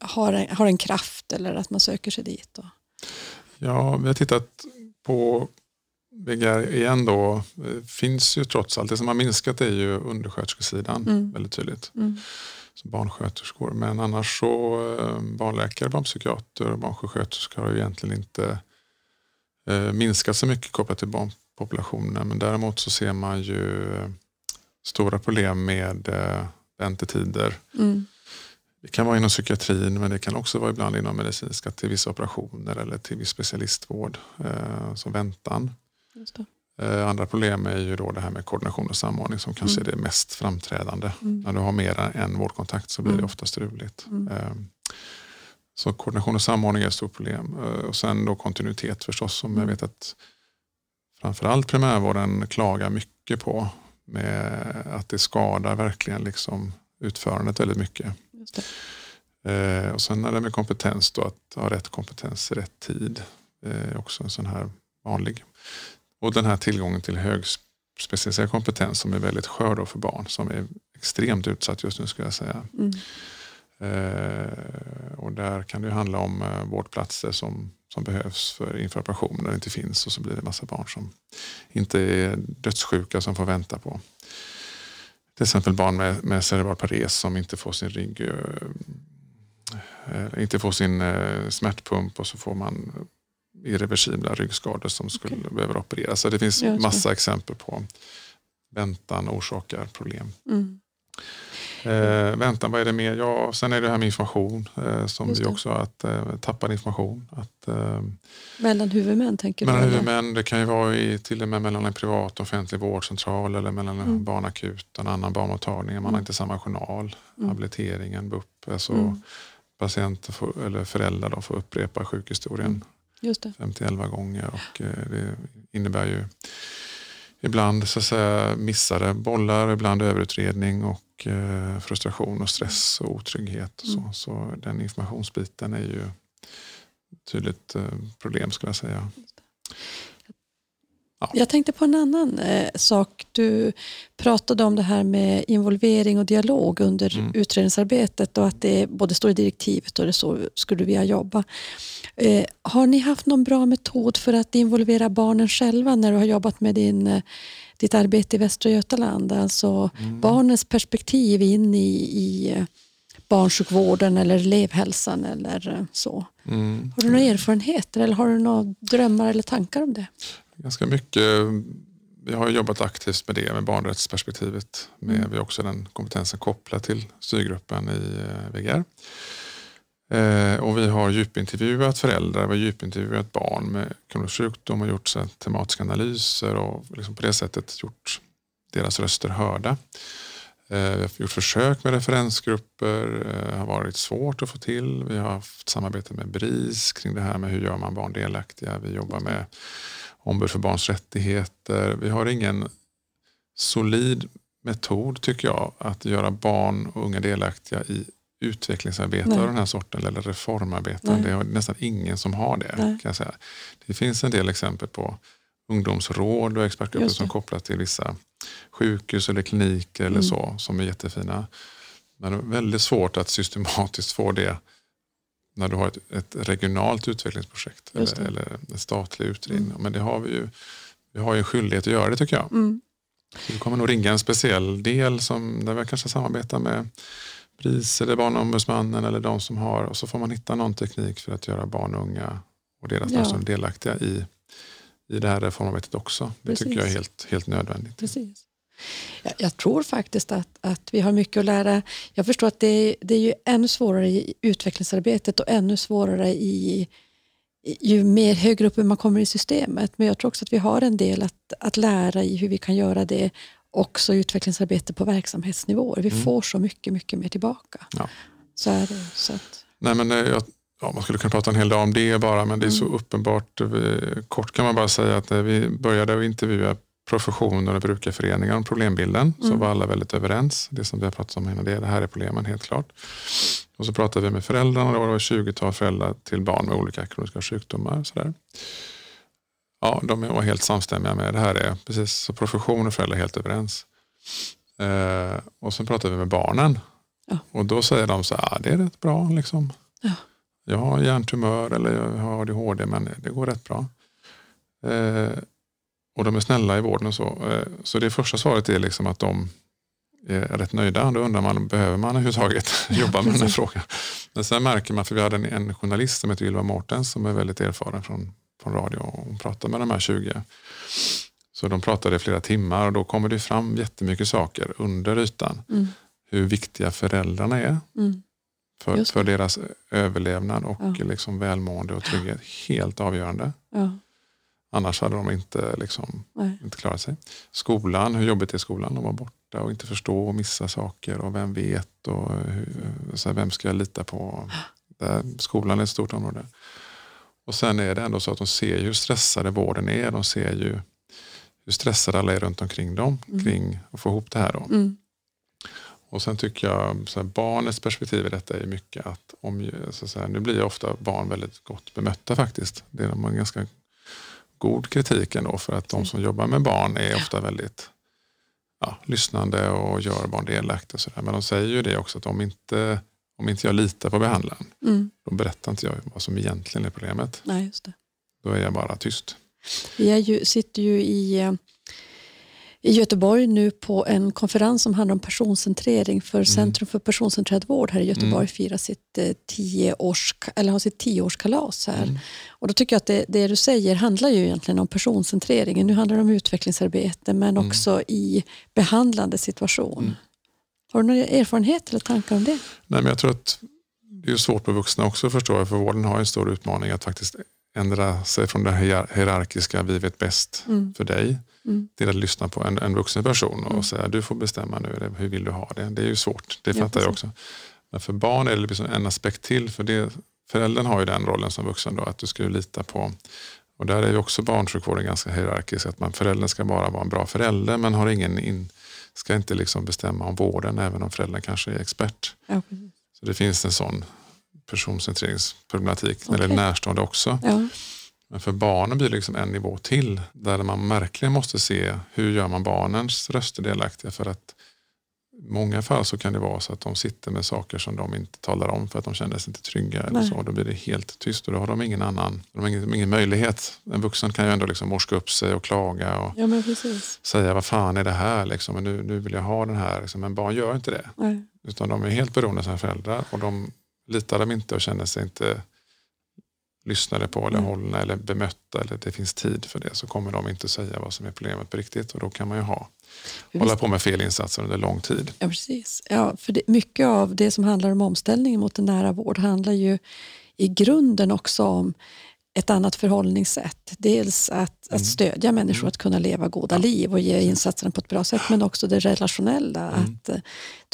har, en, har en kraft eller att man söker sig dit? Då? Ja, vi har tittat på VGR igen då. Det finns ju trots allt, det som har minskat är ju undersköterskesidan Mm. väldigt tydligt. Mm. Så barnsköterskor. Men annars så eh, barnläkare, barnpsykiater och barnsjuksköterskor har ju egentligen inte eh, minskat så mycket kopplat till barnpopulationen. Men däremot så ser man ju eh, stora problem med eh, väntetider. Mm. Det kan vara inom psykiatrin men det kan också vara ibland inom medicinska till vissa operationer eller till viss specialistvård eh, som väntan. Det. Eh, andra problem är ju då det här med koordination och samordning som kanske Mm. är det mest framträdande. Mm. När du har mer än en vårdkontakt så blir det Mm. ofta struligt. Mm. Eh, Så koordination och samordning är ett stort problem. Eh, Och sen då kontinuitet förstås som jag Mm. vet att framförallt primärvården klagar mycket på. Med att det skadar verkligen liksom utförandet väldigt mycket. Eh, och sen är det med kompetens då, att ha rätt kompetens i rätt tid. Eh, är också en sån här vanlig. Och den här tillgången till högspecialiserad kompetens som är väldigt skör då för barn som är extremt utsatt just nu skulle jag säga. Mm. Eh, och där kan det handla om eh, vårdplatser som, som behövs för inför operationer där det inte finns och så blir det massa barn som inte är dödssjuka som får vänta på. Till exempel barn med, med cerebral pares som inte får sin rygg eh, eh, inte får sin eh, smärtpump och så får man irreversibla ryggskador som skulle behöva opereras. Så det finns massa exempel på väntan orsakar problem. Mm. Eh, väntan, vad är det mer? Ja, sen är det här med information eh, som Just vi också att eh, tappad information. Att, eh, Mellan huvudmän tänker mellan du? eller? huvudmän, det kan ju vara i, till och med mellan en privat och offentlig vårdcentral eller mellan en Mm. barnakut och en annan barnmottagning. Man har Mm. inte samma journal. Mm. Habiliteringen, BUP, alltså Mm. patienter får, eller föräldrar då får upprepa sjukhistorien Mm. Just det. 5-11 gånger och eh, det innebär ju ibland så att säga missade bollar, ibland överutredning och eh, frustration och stress och otrygghet. Och så. Mm. så den informationsbiten är ju tydligt eh, problem skulle jag säga. Jag tänkte på en annan eh, sak. Du pratade om det här med involvering och dialog under Mm. utredningsarbetet och att det både står i direktivet och det så skulle vi jobba. Eh, har ni haft någon bra metod för att involvera barnen själva när du har jobbat med din, eh, ditt arbete i Västra Götaland? Alltså Mm. barnens perspektiv in i, i eh, barnsjukvården eller elevhälsan eller eh, så. Mm. Har du några erfarenheter eller har du några drömmar eller tankar om det? Ganska mycket. Vi har jobbat aktivt med det, med barnrättsperspektivet. Med, Mm. Vi har också den kompetensen kopplad till styrgruppen i eh, VGR. Eh, och vi har djupintervjuat föräldrar, vi har djupintervjuat barn med kronisk sjukdom och gjort så tematiska analyser och liksom på det sättet gjort deras röster hörda. Eh, vi har gjort försök med referensgrupper, det eh, har varit svårt att få till. Vi har haft samarbete med BRIS kring det här med hur gör man barn delaktiga. Vi jobbar med ombud för barns rättigheter. Vi har ingen solid metod tycker jag att göra barn och unga delaktiga i utvecklingsarbete Nej. av den här sorten eller reformarbeten. Det är nästan ingen som har det. Kan jag säga. Det finns en del exempel på ungdomsråd och expertgrupper som kopplas till vissa sjukhus eller kliniker eller mm. så som är jättefina. Men det är väldigt svårt att systematiskt få det när du har ett, ett regionalt utvecklingsprojekt eller, eller en statlig utredning. Mm. Men det har vi ju. Vi har ju en skyldighet att göra det tycker jag. Mm. Så vi kommer nog ringa en speciell del som, där vi kanske samarbetar med BRIS eller Barnombudsmannen eller de som har och så får man hitta någon teknik för att göra barn och unga och deras ja. delaktiga i, i det här reformarbetet också. Det Precis. tycker jag är helt, helt nödvändigt. Precis. Jag, jag tror faktiskt att, att vi har mycket att lära. Jag förstår att det, det är ju ännu svårare i utvecklingsarbetet och ännu svårare i ju mer högre upp man kommer i systemet. Men jag tror också att vi har en del att, att lära i hur vi kan göra det också i utvecklingsarbete på verksamhetsnivåer. Vi mm. får så mycket, mycket mer tillbaka. Ja. Så är det. Så att... Nej, men eh, jag, ja, man skulle kunna prata en hel dag om det bara, men det är så mm. uppenbart. Kort kan man bara säga att när vi började intervjua professioner och brukarföreningar om problembilden mm. så var alla väldigt överens. Det som vi har pratat om innan, det, det här är problemen helt klart. Och så pratade vi med föräldrarna och det var 20-tal föräldrar till barn med olika kroniska sjukdomar. Sådär. Ja, de var helt samstämmiga med det här är precis så profession och föräldrar är helt överens. Eh, och sen pratade vi med barnen ja. och då säger de så här, ah, det är rätt bra liksom. Ja. Jag har hjärntumör eller jag har ADHD men det går rätt bra. Eh, och de är snälla i vården och så. Eh, så det första svaret är liksom att de är rätt nöjda. Då undrar man, behöver man överhuvudtaget [laughs] [laughs] jobba med den här frågan? Men sen märker man, för vi hade en, en journalist som heter Ylva Mårtens som är väldigt erfaren från, från radio och hon pratade med de här 20. Så de pratade i flera timmar och då kommer det fram jättemycket saker under ytan. Mm. Hur viktiga föräldrarna är mm. för, för deras överlevnad och ja. liksom välmående och trygghet. Helt avgörande. Ja. Annars hade de inte, liksom, inte klarat sig. Skolan, hur jobbigt är skolan att vara borta och inte förstå och missa saker och vem vet och hur, så här, vem ska jag lita på? Där, skolan är ett stort område. Och sen är det ändå så att de ser hur stressade vården är. De ser ju hur stressade alla är runt omkring dem mm. kring att få ihop det här. Då. Mm. Och sen tycker jag så här, barnets perspektiv i detta är mycket att om, så, så här, nu blir ofta barn väldigt gott bemötta faktiskt. Det är de ganska god kritik ändå för att de som jobbar med barn är ofta väldigt ja, lyssnande och gör barn delaktiga. Och så där. Men de säger ju det också att om inte, om inte jag litar på behandlaren mm. då berättar inte jag vad som egentligen är problemet. Nej, just det. Då är jag bara tyst. Vi är ju, sitter ju i eh, i Göteborg nu på en konferens som handlar om personcentrering för mm. Centrum för personcentrerad vård här i Göteborg mm. firar sitt, eh, tioårs, eller har sitt tioårskalas här. Mm. Och då tycker jag att det, det, du säger handlar ju egentligen om personcentreringen. Nu handlar det om utvecklingsarbete men mm. också i behandlande situation. Mm. Har du några erfarenheter eller tankar om det? Nej, men jag tror att det är svårt för vuxna också förstår jag, för vården har en stor utmaning att faktiskt ändra sig från det hierarkiska vi vet bäst mm. för dig mm. till att lyssna på en, en vuxen person och mm. säga du får bestämma nu, hur vill du ha det? Det är ju svårt, det fattar ja, jag också. Men för barn är det liksom en aspekt till, för det, föräldern har ju den rollen som vuxen då, att du ska lita på och där är ju också barnsjukvården ganska hierarkisk, att man, föräldern ska bara vara en bra förälder men har ingen in, ska inte liksom bestämma om vården även om föräldern kanske är expert. Ja, så det finns en sån personcentreringsproblematik okay. när det är närstående också. Ja. Men för barnen blir det liksom en nivå till där man verkligen måste se hur gör man barnens röster delaktiga för att i många fall så kan det vara så att de sitter med saker som de inte talar om för att de känner sig inte trygga. Eller så. Då blir det helt tyst och då har de ingen annan de har ingen, ingen möjlighet. En vuxen kan ju ändå liksom morska upp sig och klaga och ja, säga vad fan är det här? Liksom, nu, nu vill jag ha den här. Liksom. Men barn gör inte det. Nej. Utan de är helt beroende av sina föräldrar och de litar de inte och känner sig inte lyssnade på eller mm. hållna eller bemötta eller det finns tid för det så kommer de inte säga vad som är problemet på riktigt och då kan man ju ha, hålla på med felinsatser under lång tid. Ja, precis. Ja, för det, mycket av det som handlar om omställningen mot en nära vård handlar ju i grunden också om ett annat förhållningssätt. Dels att, Mm. att stödja människor att kunna leva goda liv och ge insatserna på ett bra sätt, men också det relationella. Mm. Att, eh,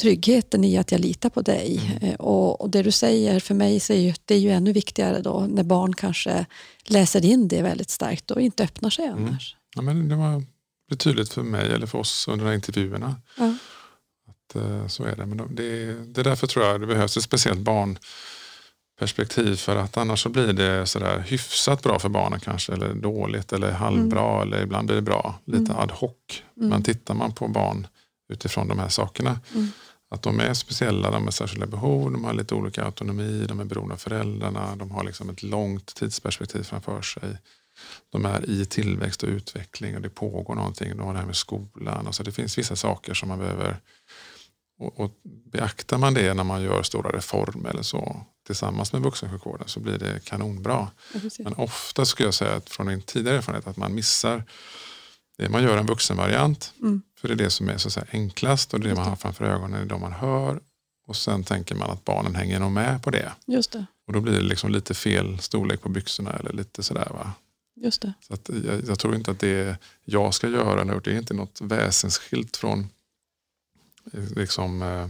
tryggheten i att jag litar på dig. Mm. Eh, Och, och det du säger för mig så är ju, det är ju ännu viktigare då när barn kanske läser in det väldigt starkt och inte öppnar sig Mm. annars. Ja, men det var blev tydligt för mig eller för oss under de här intervjuerna. Ja. Att, eh, så är det. Men de- det, det är därför tror jag det behövs ett speciellt barnperspektiv för att annars så blir det sådär hyfsat bra för barnen kanske eller dåligt eller halvbra eller ibland blir det bra. Lite ad hoc. Men tittar man på barn utifrån de här sakerna Mm. att de är speciella, de har särskilda behov, de har lite olika autonomi, de är beroende av föräldrarna, de har liksom ett långt tidsperspektiv framför sig. De är i tillväxt och utveckling och det pågår någonting. De har det här med skolan. Och så det finns vissa saker som man behöver och, och beaktar man det när man gör stora reformer eller så tillsammans med vuxensjukvården så blir det kanonbra. Ja. Men ofta skulle jag säga att från min tidigare erfarenhet att man missar det man gör en vuxenvariant. Mm. För det är det som är så att säga enklast och det, det man har framför ögonen, är de man hör. Och sen tänker man att barnen hänger nog med på det. Just det. Och då blir det liksom lite fel storlek på byxorna eller lite sådär. Va? Just det. Så jag, jag tror inte att det jag ska göra nu, det är inte något väsensskilt från liksom, eh,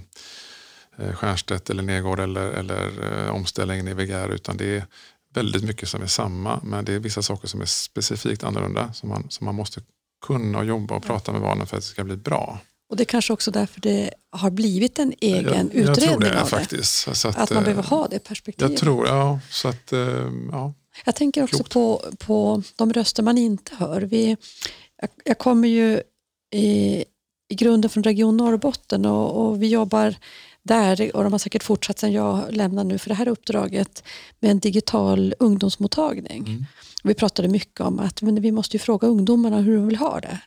eh, Stiernstedt eller Nergård eller, eller eh, omställningen i VGR utan det är väldigt mycket som är samma men det är vissa saker som är specifikt annorlunda som man, som man måste kunna och jobba och prata med barnen för att det ska bli bra. Och det är kanske också därför det har blivit en egen jag, utredning jag tror det av det. faktiskt. Så att, Att man eh, behöver ha det perspektivet. Jag tror, ja. Så att, eh, ja. Jag tänker också Klokt. på, på de röster man inte hör. Vi, jag, jag kommer ju i, i grunden från Region Norrbotten och, och vi jobbar där och de har säkert fortsatt sedan jag lämnade nu för det här uppdraget med en digital ungdomsmottagning. Mm. Vi pratade mycket om att men vi måste ju fråga ungdomarna hur de vill ha det.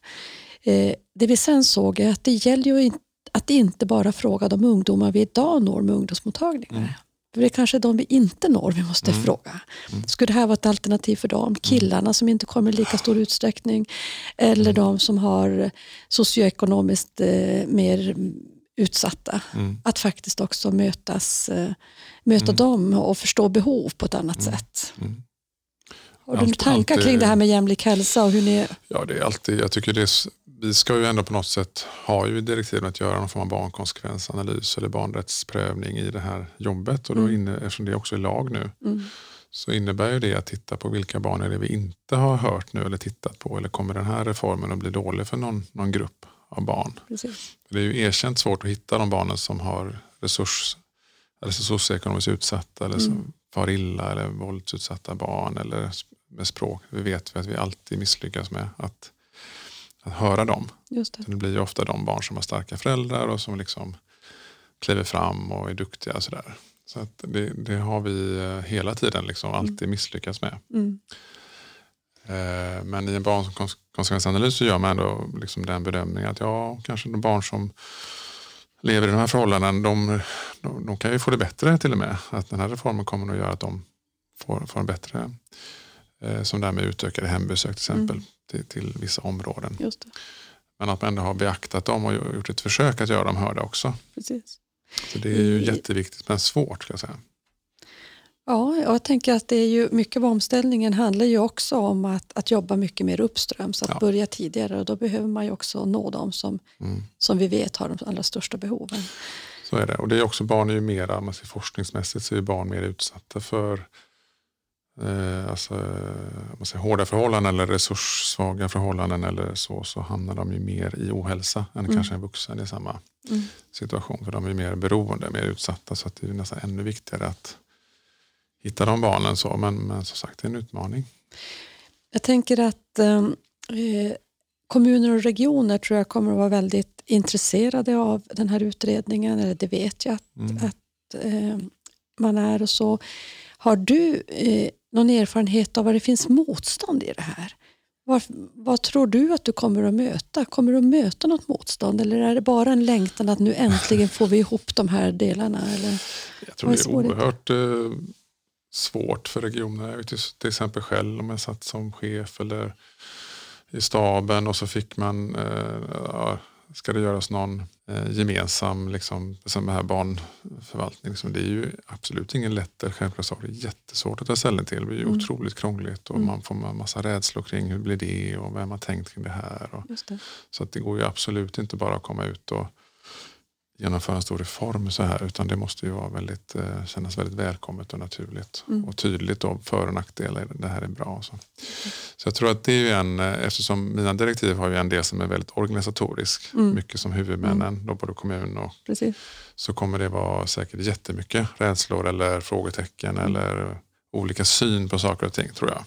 Eh, det vi sen såg är att det gäller ju att inte bara fråga de ungdomar vi idag når med ungdomsmottagningar. Mm. Det är kanske de vi inte når vi måste Mm. fråga. Skulle det här vara ett alternativ för dem? Killarna som inte kommer i lika stor utsträckning eller Mm. de som har socioekonomiskt eh, mer utsatta. Mm. Att faktiskt också mötas, eh, möta Mm. dem och förstå behov på ett annat sätt. Mm. Har du Allt- tankar alltid- kring det här med jämlik hälsa och hur ni... Ja, det är alltid, jag tycker det är, vi ska ju ändå på något sätt ha ju i direktiven att göra någon form av barnkonsekvensanalys eller barnrättsprövning i det här jobbet. Och då Mm. inne, eftersom det också är lag nu Mm. så innebär ju det att titta på vilka barn är det vi inte har hört nu eller tittat på eller kommer den här reformen att bli dålig för någon, någon grupp av barn. Precis. Det är ju erkänt svårt att hitta de barnen som har resurs eller så socioekonomiskt utsatta eller som Mm. far illa eller våldsutsatta barn eller med språk. Vi vet ju att vi alltid misslyckas med att, att höra dem. Just det. Så Det blir ju ofta de barn som har starka föräldrar och som liksom kliver fram och är duktiga. och Sådär. Så att det, det har vi eh, hela tiden liksom alltid misslyckats med. Mm. Eh, Men i en barnkonsekvensanalys så gör man ändå liksom den bedömningen att ja, kanske de barn som lever i de här förhållanden, de, de, de kan ju få det bättre till och med. Att den här reformen kommer att göra att de får, får en bättre, som det här med utökade hembesök till exempel, till, till vissa områden. Men att man ändå har beaktat dem och gjort ett försök att göra dem hörda också. Precis. Så det är ju I- jätteviktigt men svårt ska jag säga. Ja, jag tänker att det är ju, mycket av omställningen handlar ju också om att, att jobba mycket mer uppströms, att Ja. börja tidigare och då behöver man ju också nå dem som, Mm. som vi vet har de allra största behoven. Så är det. Och det är också barn är ju mera, man ser forskningsmässigt så är barn mer utsatta för eh, alltså, man säger, hårda förhållanden eller resurssvaga förhållanden eller så, så hamnar de ju mer i ohälsa än Mm. kanske en vuxen i samma Mm. situation. För de är mer beroende, mer utsatta så att det är nästan ännu viktigare att hitta de barnen. Så. Men, men som sagt, det är en utmaning. Jag tänker att eh, eh, kommuner och regioner tror jag kommer att vara väldigt intresserade av den här utredningen, eller det vet jag att, Mm. att eh, man är och så. Har du eh, någon erfarenhet av vad det finns motstånd i det här? Var, vad tror du att du kommer att möta? Kommer du att möta något motstånd eller är det bara en längtan att nu äntligen får vi ihop de här delarna? Eller? Jag tror det är oerhört eh, svårt för regionerna. Jag vet till exempel själv om jag satt som chef eller i staben och så fick man, eh, ja, ska det göras någon eh, gemensam liksom, som här barnförvaltning. Liksom, det är ju absolut ingen lätt eller självklar sak. Det är jättesvårt att ta ställning till. Det är Mm. otroligt krångligt och Mm. man får en massa rädslor kring hur blir det och vem har tänkt kring det här. Och, det. så att det går ju absolut inte bara att komma ut och genomföra en stor reform så här utan det måste ju vara väldigt, eh, kännas väldigt välkommet och naturligt Mm. och tydligt då för och nackdelar. Det här är bra. Så. så jag tror att det är ju en, eh, eftersom mina direktiv har ju en del som är väldigt organisatorisk, Mm. mycket som huvudmännen, då både kommun och Precis. så kommer det vara säkert jättemycket rädslor eller frågetecken Mm. eller olika syn på saker och ting tror jag.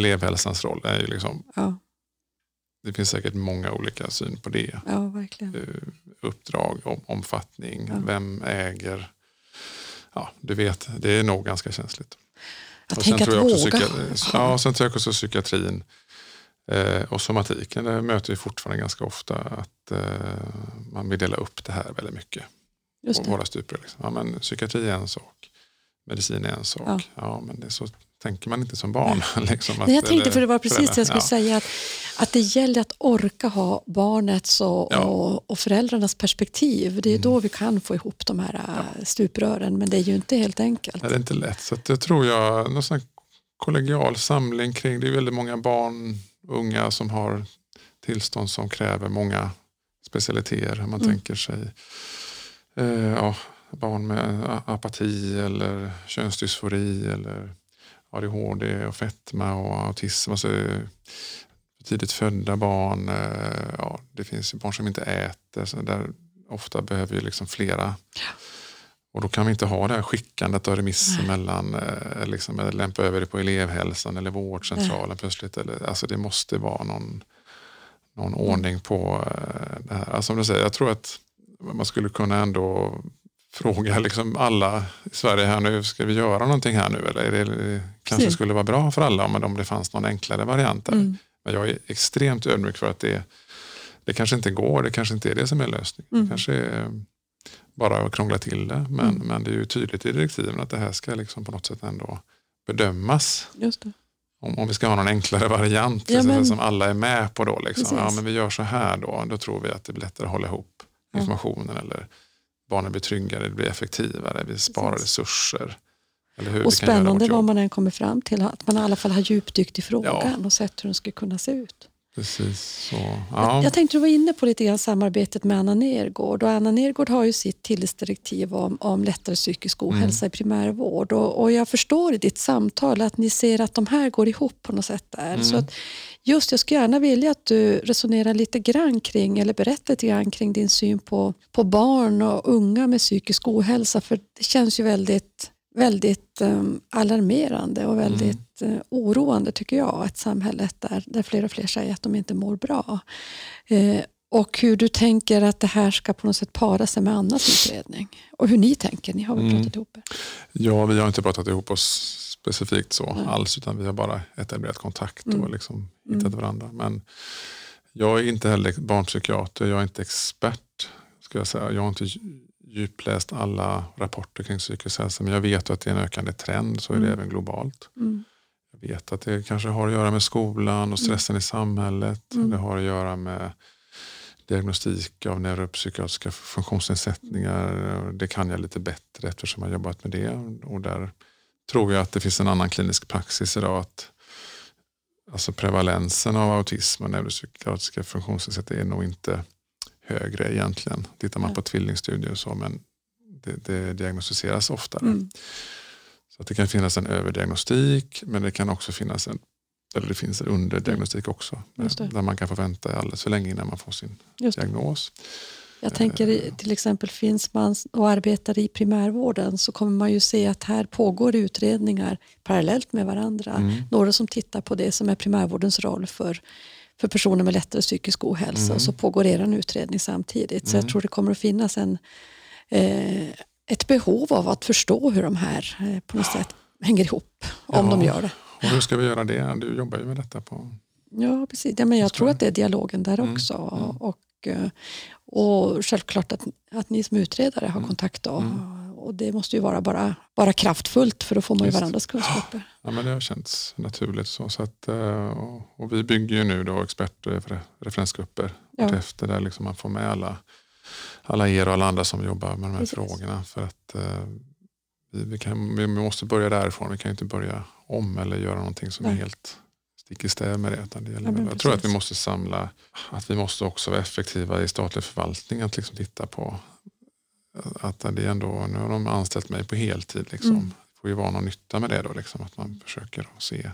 Elevhälsans roll är ju liksom, Ja, det finns säkert många olika syn på det. ja verkligen. Eh, Uppdrag, om, omfattning, Ja. vem äger. Ja, du vet, det är nog ganska känsligt. Jag Och sen tror jag också våga. Ja, sen tror jag också psykiatrin eh, och somatiken där möter vi fortfarande ganska ofta att eh, man vill dela upp det här väldigt mycket. Just det. våra stuprör. Liksom. Ja, men psykiatri är en sak, medicin är en sak. Ja. Ja. men det är så tänker man inte som barn. [laughs] liksom, Nej, jag tänkte för det var precis det jag skulle föräldrar. säga. Att, att det gäller att orka ha barnets och, Ja. och, och föräldrarnas perspektiv. Det är Mm. då vi kan få ihop de här äh, stuprören. Men det är ju inte helt enkelt. Ja, det är inte lätt. Så det tror jag, någon sån kollegial samling kring, det är väldigt många barn, unga som har tillstånd som kräver många specialiteter. Man Mm. tänker sig eh, ja, barn med apati eller könsdysfori eller ADHD och fetma och autism. Alltså, tidigt födda barn, eh, ja, det finns barn som inte äter, så där ofta behöver ju liksom flera och då kan vi inte ha det här skickandet av remisser Nej. mellan, eh, liksom, eller lämpa över det på elevhälsan eller vårdcentralen plötsligt. Eller, alltså det måste vara någon, någon ordning på eh, det här. Alltså, som du säger, jag tror att man skulle kunna ändå fråga liksom alla i Sverige här nu, ska vi göra någonting här nu? Eller är det, det kanske Precis. skulle vara bra för alla om, om det fanns någon enklare variant där. Mm. Men jag är extremt ödmjuk för att det, det kanske inte går, det kanske inte är det som är lösningen. Mm. Det kanske är bara att krångla till det. Men, Mm. men det är ju tydligt i direktiven att det här ska liksom på något sätt ändå bedömas. Om, om vi ska ha någon enklare variant Ja, men- som alla är med på då. Liksom. Precis. Ja, men vi gör så här då. Då tror vi att det blir lättare att hålla ihop Ja. informationen. Eller barnen blir tryggare, det blir effektivare, vi sparar Precis. resurser. Eller hur Och spännande vad man än kommer fram till. Att man i alla fall har djupdykt i frågan och sett hur den skulle kunna se ut. Precis så. Jag, Ja. jag tänkte du var inne på lite grann samarbetet med Anna Nergård. Och Anna Nergård har ju sitt tilläggsdirektiv om, om lättare psykisk Mm. ohälsa i primärvård. Och, och jag förstår i ditt samtal att ni ser att de här går ihop på något sätt där. Mm. Så att just jag skulle gärna vilja att du resonerar lite grann kring, eller berättar lite grann kring din syn på, på barn och unga med psykisk ohälsa. För det känns ju väldigt väldigt um, alarmerande och väldigt eh, oroande tycker jag. Ett samhälle där, där fler och fler säger att de inte mår bra. Eh, och hur du tänker att det här ska på något sätt para sig med Annas utredning. Och hur ni tänker, ni har väl Mm. pratat ihop er? Ja, vi har inte pratat ihop oss specifikt så Nej. alls utan vi har bara etablerat kontakt och Mm. liksom Mm. hittat varandra. Men jag är inte heller barnpsykiater, jag är inte expert. Ska jag, säga. jag har inte djupläst alla rapporter kring psykisk hälsa men jag vet att det är en ökande trend, så är det Mm. även globalt. Mm. Jag vet att det kanske har att göra med skolan och stressen i samhället. Mm. Det har att göra med diagnostik av neuropsykiatriska funktionsnedsättningar. Det kan jag lite bättre eftersom jag har jobbat med det. Och där tror jag att det finns en annan klinisk praxis idag. att alltså Prevalensen av autism och neuropsykiatriska funktionsnedsättningar är nog inte högre egentligen. Tittar man på tvillingstudier så, men det, det diagnostiseras oftare. Mm. Så att det kan finnas en överdiagnostik men det kan också finnas en eller det finns en underdiagnostik också. Just det. Där man kan få vänta alldeles för länge innan man får sin diagnos. Jag tänker i- till exempel finns man och arbetar i primärvården så kommer man ju se att här pågår utredningar parallellt med varandra. Mm. Några som tittar på det som är primärvårdens roll för, för personer med lättare psykisk ohälsa Mm. och så pågår er utredning samtidigt. Så Mm. jag tror det kommer att finnas en, eh, ett behov av att förstå hur de här eh, på något sätt hänger ihop om Ja. de gör det. Och hur ska vi göra det? Du jobbar ju med detta på... Ja, precis. Ja, men jag tror att det är dialogen där Mm, också. mm. Och, eh, och självklart att, att ni som utredare har Mm, kontakt. Då. Och det måste ju vara bara, bara kraftfullt för då får man ju varandras kunskaper. Ja, men det har känts naturligt. så. så att, eh, och, och vi bygger ju nu då expert och refer- referensgrupper Ja. efter där liksom man får med alla alla er och alla andra som jobbar med de här Precis. frågorna. För att eh, vi, vi, kan, vi måste börja därifrån. Vi kan inte börja om eller göra någonting som Nej. är helt stick i stäv med det. Utan det gäller Ja, jag tror att vi måste samla, att vi måste också vara effektiva i statlig förvaltning. Att liksom titta på att det är ändå, nu har de anställt mig på heltid. Liksom. Mm. Det får ju vara någon nytta med det då. Liksom, att man försöker se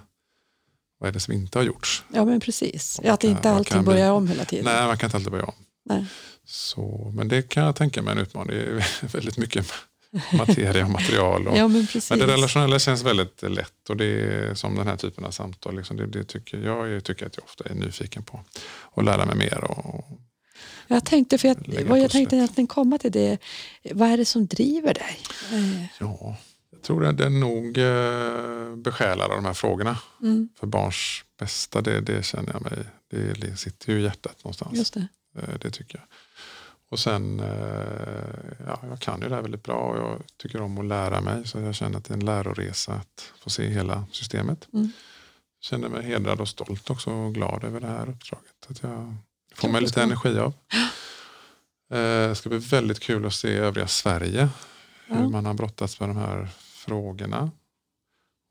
vad är det som inte har gjorts. Ja men precis. Och att inte bli- börjar om hela tiden. Nej, man kan inte alltid börja om. Nej. Så, men det kan jag tänka mig en utmaning. Det är [laughs] väldigt mycket materia och material. Och, Ja men precis. men det relationella känns väldigt lätt och det är som den här typen av samtal. Liksom, det, det tycker jag jag tycker att jag ofta är nyfiken på. Och lära mig mer. Och, Jag tänkte, för jag, vad jag tänkte egentligen komma till det, vad är det som driver dig? Ja, jag tror att det är nog eh, besjälad av de här frågorna. Mm, För barns bästa, det, det känner jag mig. Det sitter ju i hjärtat någonstans. just det. Eh, Det tycker jag. Och sen, eh, ja, jag kan ju det här väldigt bra och jag tycker om att lära mig. Så jag känner att det är en läroresa att få se hela systemet. Mm. Känner mig hedrad och stolt också och glad över det här uppdraget. Att jag får det lite energi av. Eh, Det ska bli väldigt kul att se övriga Sverige. Hur Ja. man har brottats med de här frågorna.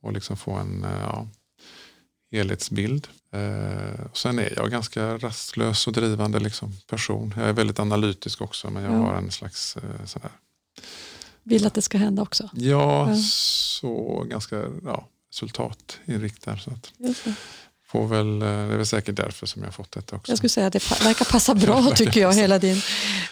Och liksom få en eh, ja, helhetsbild. Eh, sen är jag ganska rastlös och drivande liksom, person. Jag är väldigt analytisk också men jag Ja. har en slags eh, sån här, Vill att det ska hända också. ja, Ja. så ganska ja, resultatinriktad. Så att. Får väl, eh, det är väl säkert därför som jag har fått detta också. Jag skulle säga att det verkar passa bra [laughs] tycker jag, hela din,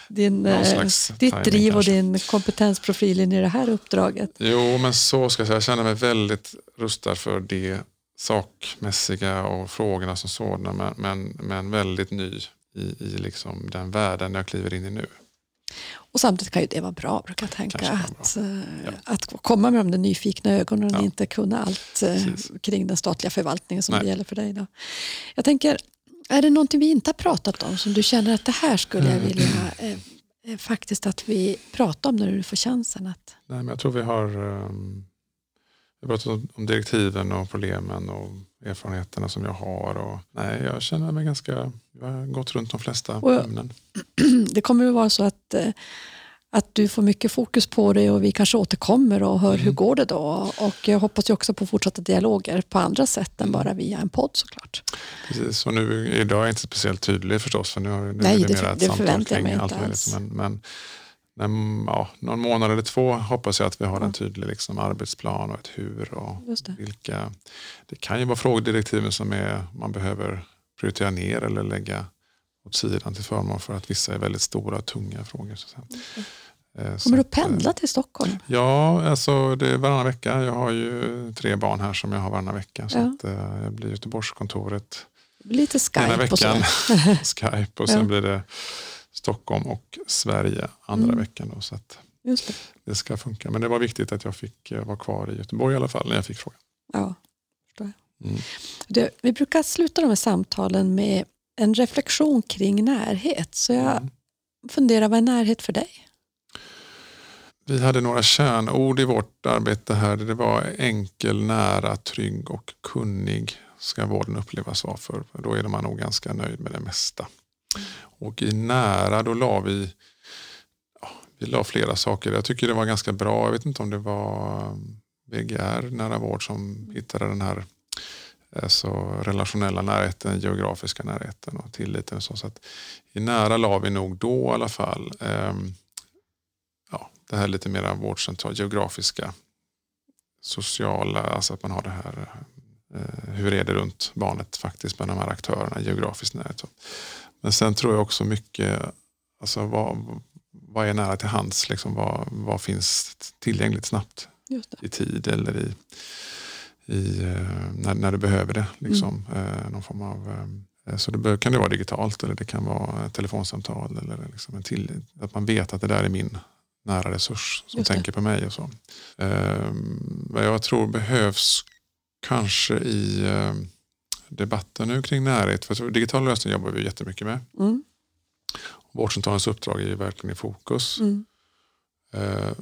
din, eh, ditt driv och kanske. din kompetensprofil in i det här uppdraget. Jo, men så ska jag säga. Jag känner mig väldigt rustad för det sakmässiga och frågorna som sådana. Men, men, men väldigt ny i, i liksom den världen jag kliver in i nu. Och samtidigt kan ju det vara bra, brukar jag tänka. Att, eh, Ja. att komma med de där nyfikna ögonen och Ja. inte kunna allt eh, Precis. kring den statliga förvaltningen som Nej. det gäller för dig. Då. Jag tänker, är det någonting vi inte har pratat om som du känner att det här skulle jag Mm. vilja eh, eh, faktiskt att vi pratar om när du får chansen? Att, Nej, men jag tror vi har, um, vi har pratat om, om direktiven och problemen och erfarenheterna som jag har. Och, nej, jag känner mig ganska, jag har gått runt de flesta Och jag- ämnen. [clears throat] det kommer att vara så att, eh, att du får mycket fokus på det och vi kanske återkommer och hör hur Mm. går det då. Och jag hoppas ju också på fortsatta dialoger på andra sätt än Mm. bara via en podd såklart. Precis, och nu, idag är jag inte speciellt tydlig förstås. För nu har, nu Nej, är det- mer ett det samtal jag kring allt möjligt. Men, men när, ja, någon månad eller två hoppas jag att vi har en tydlig liksom, arbetsplan och ett hur. Och det. vilka, det kan ju vara frågedirektiven som är, man behöver prioritera ner eller lägga åt sidan till förmån för att vissa är väldigt stora och tunga frågor. Så. Eh, så Kommer du att eh, pendla till Stockholm? Ja, alltså det är varannan vecka. Jag har ju tre barn här som jag har varannan vecka. Så Ja. att, eh, jag blir Göteborgskontoret Lite ena Skype och så. veckan. [laughs] Skype och sen Ja. blir det Stockholm och Sverige andra Mm. veckan. Då, så att det. det ska funka. Men det var viktigt att jag fick eh, vara kvar i Göteborg i alla fall när jag fick frågan. Ja, förstår jag. Mm. Det, vi brukar sluta de här samtalen med en reflektion kring närhet. Så jag Mm. funderar, vad är närhet för dig? Vi hade några kärnord i vårt arbete här. Det var enkel, nära, trygg och kunnig ska vården upplevas vara för. Då är man nog ganska nöjd med det mesta. Och i nära då la vi, ja, vi la flera saker. Jag tycker det var ganska bra. Jag vet inte om det var um, VGR, nära vård, som hittade den här alltså, relationella närheten, geografiska närheten och tilliten. Och så. Så att I nära la vi nog då i alla fall eh, ja, det här lite mer vårdcentral, geografiska, sociala, alltså att man har det här, eh, hur är det runt barnet faktiskt med de här aktörerna, geografisk närhet. Men sen tror jag också mycket, alltså vad, vad är nära till hands, liksom, vad, vad finns tillgängligt snabbt i tid eller i, i, eh, när, när du behöver det. Liksom, eh, någon form av, eh, så det kan det vara digitalt eller det kan vara ett telefonsamtal eller liksom en till, att man vet att det där är min nära resurs som tänker på mig. och så. Vad jag tror behövs kanske i debatten nu kring närhet, för digitala lösningar jobbar vi jättemycket med. Mm. Vårdcentralens uppdrag är ju verkligen i fokus. Mm. Eh,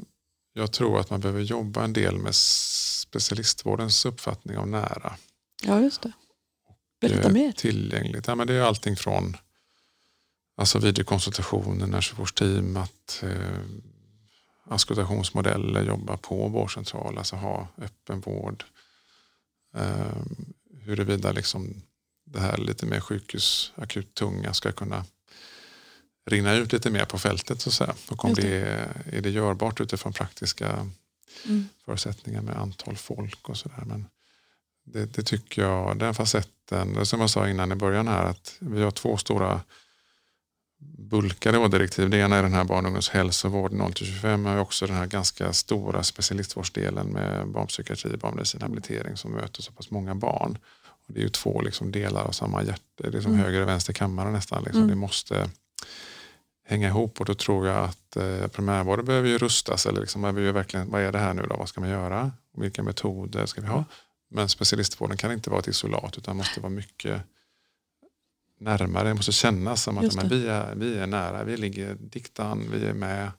Jag tror att man behöver jobba en del med specialistvårdens uppfattning av nära. Ja, just det. Berätta eh, mer. Tillgängligt. Ja, men det är allting från alltså videokonsultationer, närsjukvårdsteam, att eh, auskultationsmodeller, jobba på vårdcentral, alltså ha öppen vård. Eh, huruvida liksom det här lite mer sjukhusakut tunga ska kunna rinna ut lite mer på fältet så att säga. Och om det. det är, är det görbart utifrån praktiska mm. förutsättningar med antal folk och sådär. Men det, det, tycker jag, den facetten, som jag sa innan i början här, att vi har två stora bulkade vårddirektiv. Det ena är den här barn och ungdomshälsovård 0-25 men också den här ganska stora specialistvårdsdelen med barnpsykiatri, barnmedicin, habilitering som möter så pass många barn. Och det är ju två liksom delar av samma hjärta, det är som mm. höger och vänster kammare nästan. Liksom. Mm. Det måste hänga ihop och då tror jag att eh, primärvården behöver ju rustas. Eller liksom, behöver verkligen, vad är det här nu då? Vad ska man göra? Vilka metoder ska vi ha? Men specialistvården kan inte vara ett isolat utan måste vara mycket närmare. Det måste kännas som att men vi, är, vi är nära, vi ligger diktan, vi är med.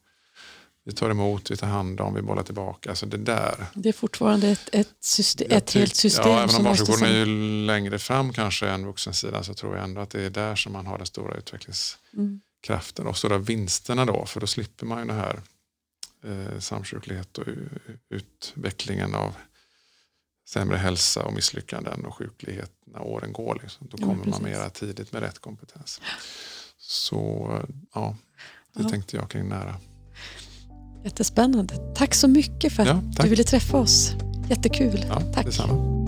Vi tar emot, vi tar hand om, vi bollar tillbaka. Alltså det där. Det är fortfarande ett, ett, system, ett helt system. Ja, även om barnsjukvården är ju längre fram kanske än vuxensidan så tror jag ändå att det är där som man har den stora utvecklingskraften mm. och stora vinsterna då. För då slipper man ju den här eh, samsjuklighet och utvecklingen av sämre hälsa och misslyckanden och sjuklighet när åren går. Liksom. Då kommer ja, man mera tidigt med rätt kompetens. Så ja, det ja. tänkte jag kring nära. Jättespännande. Tack så mycket för att ja, du ville träffa oss. Jättekul. Tack. Detsamma.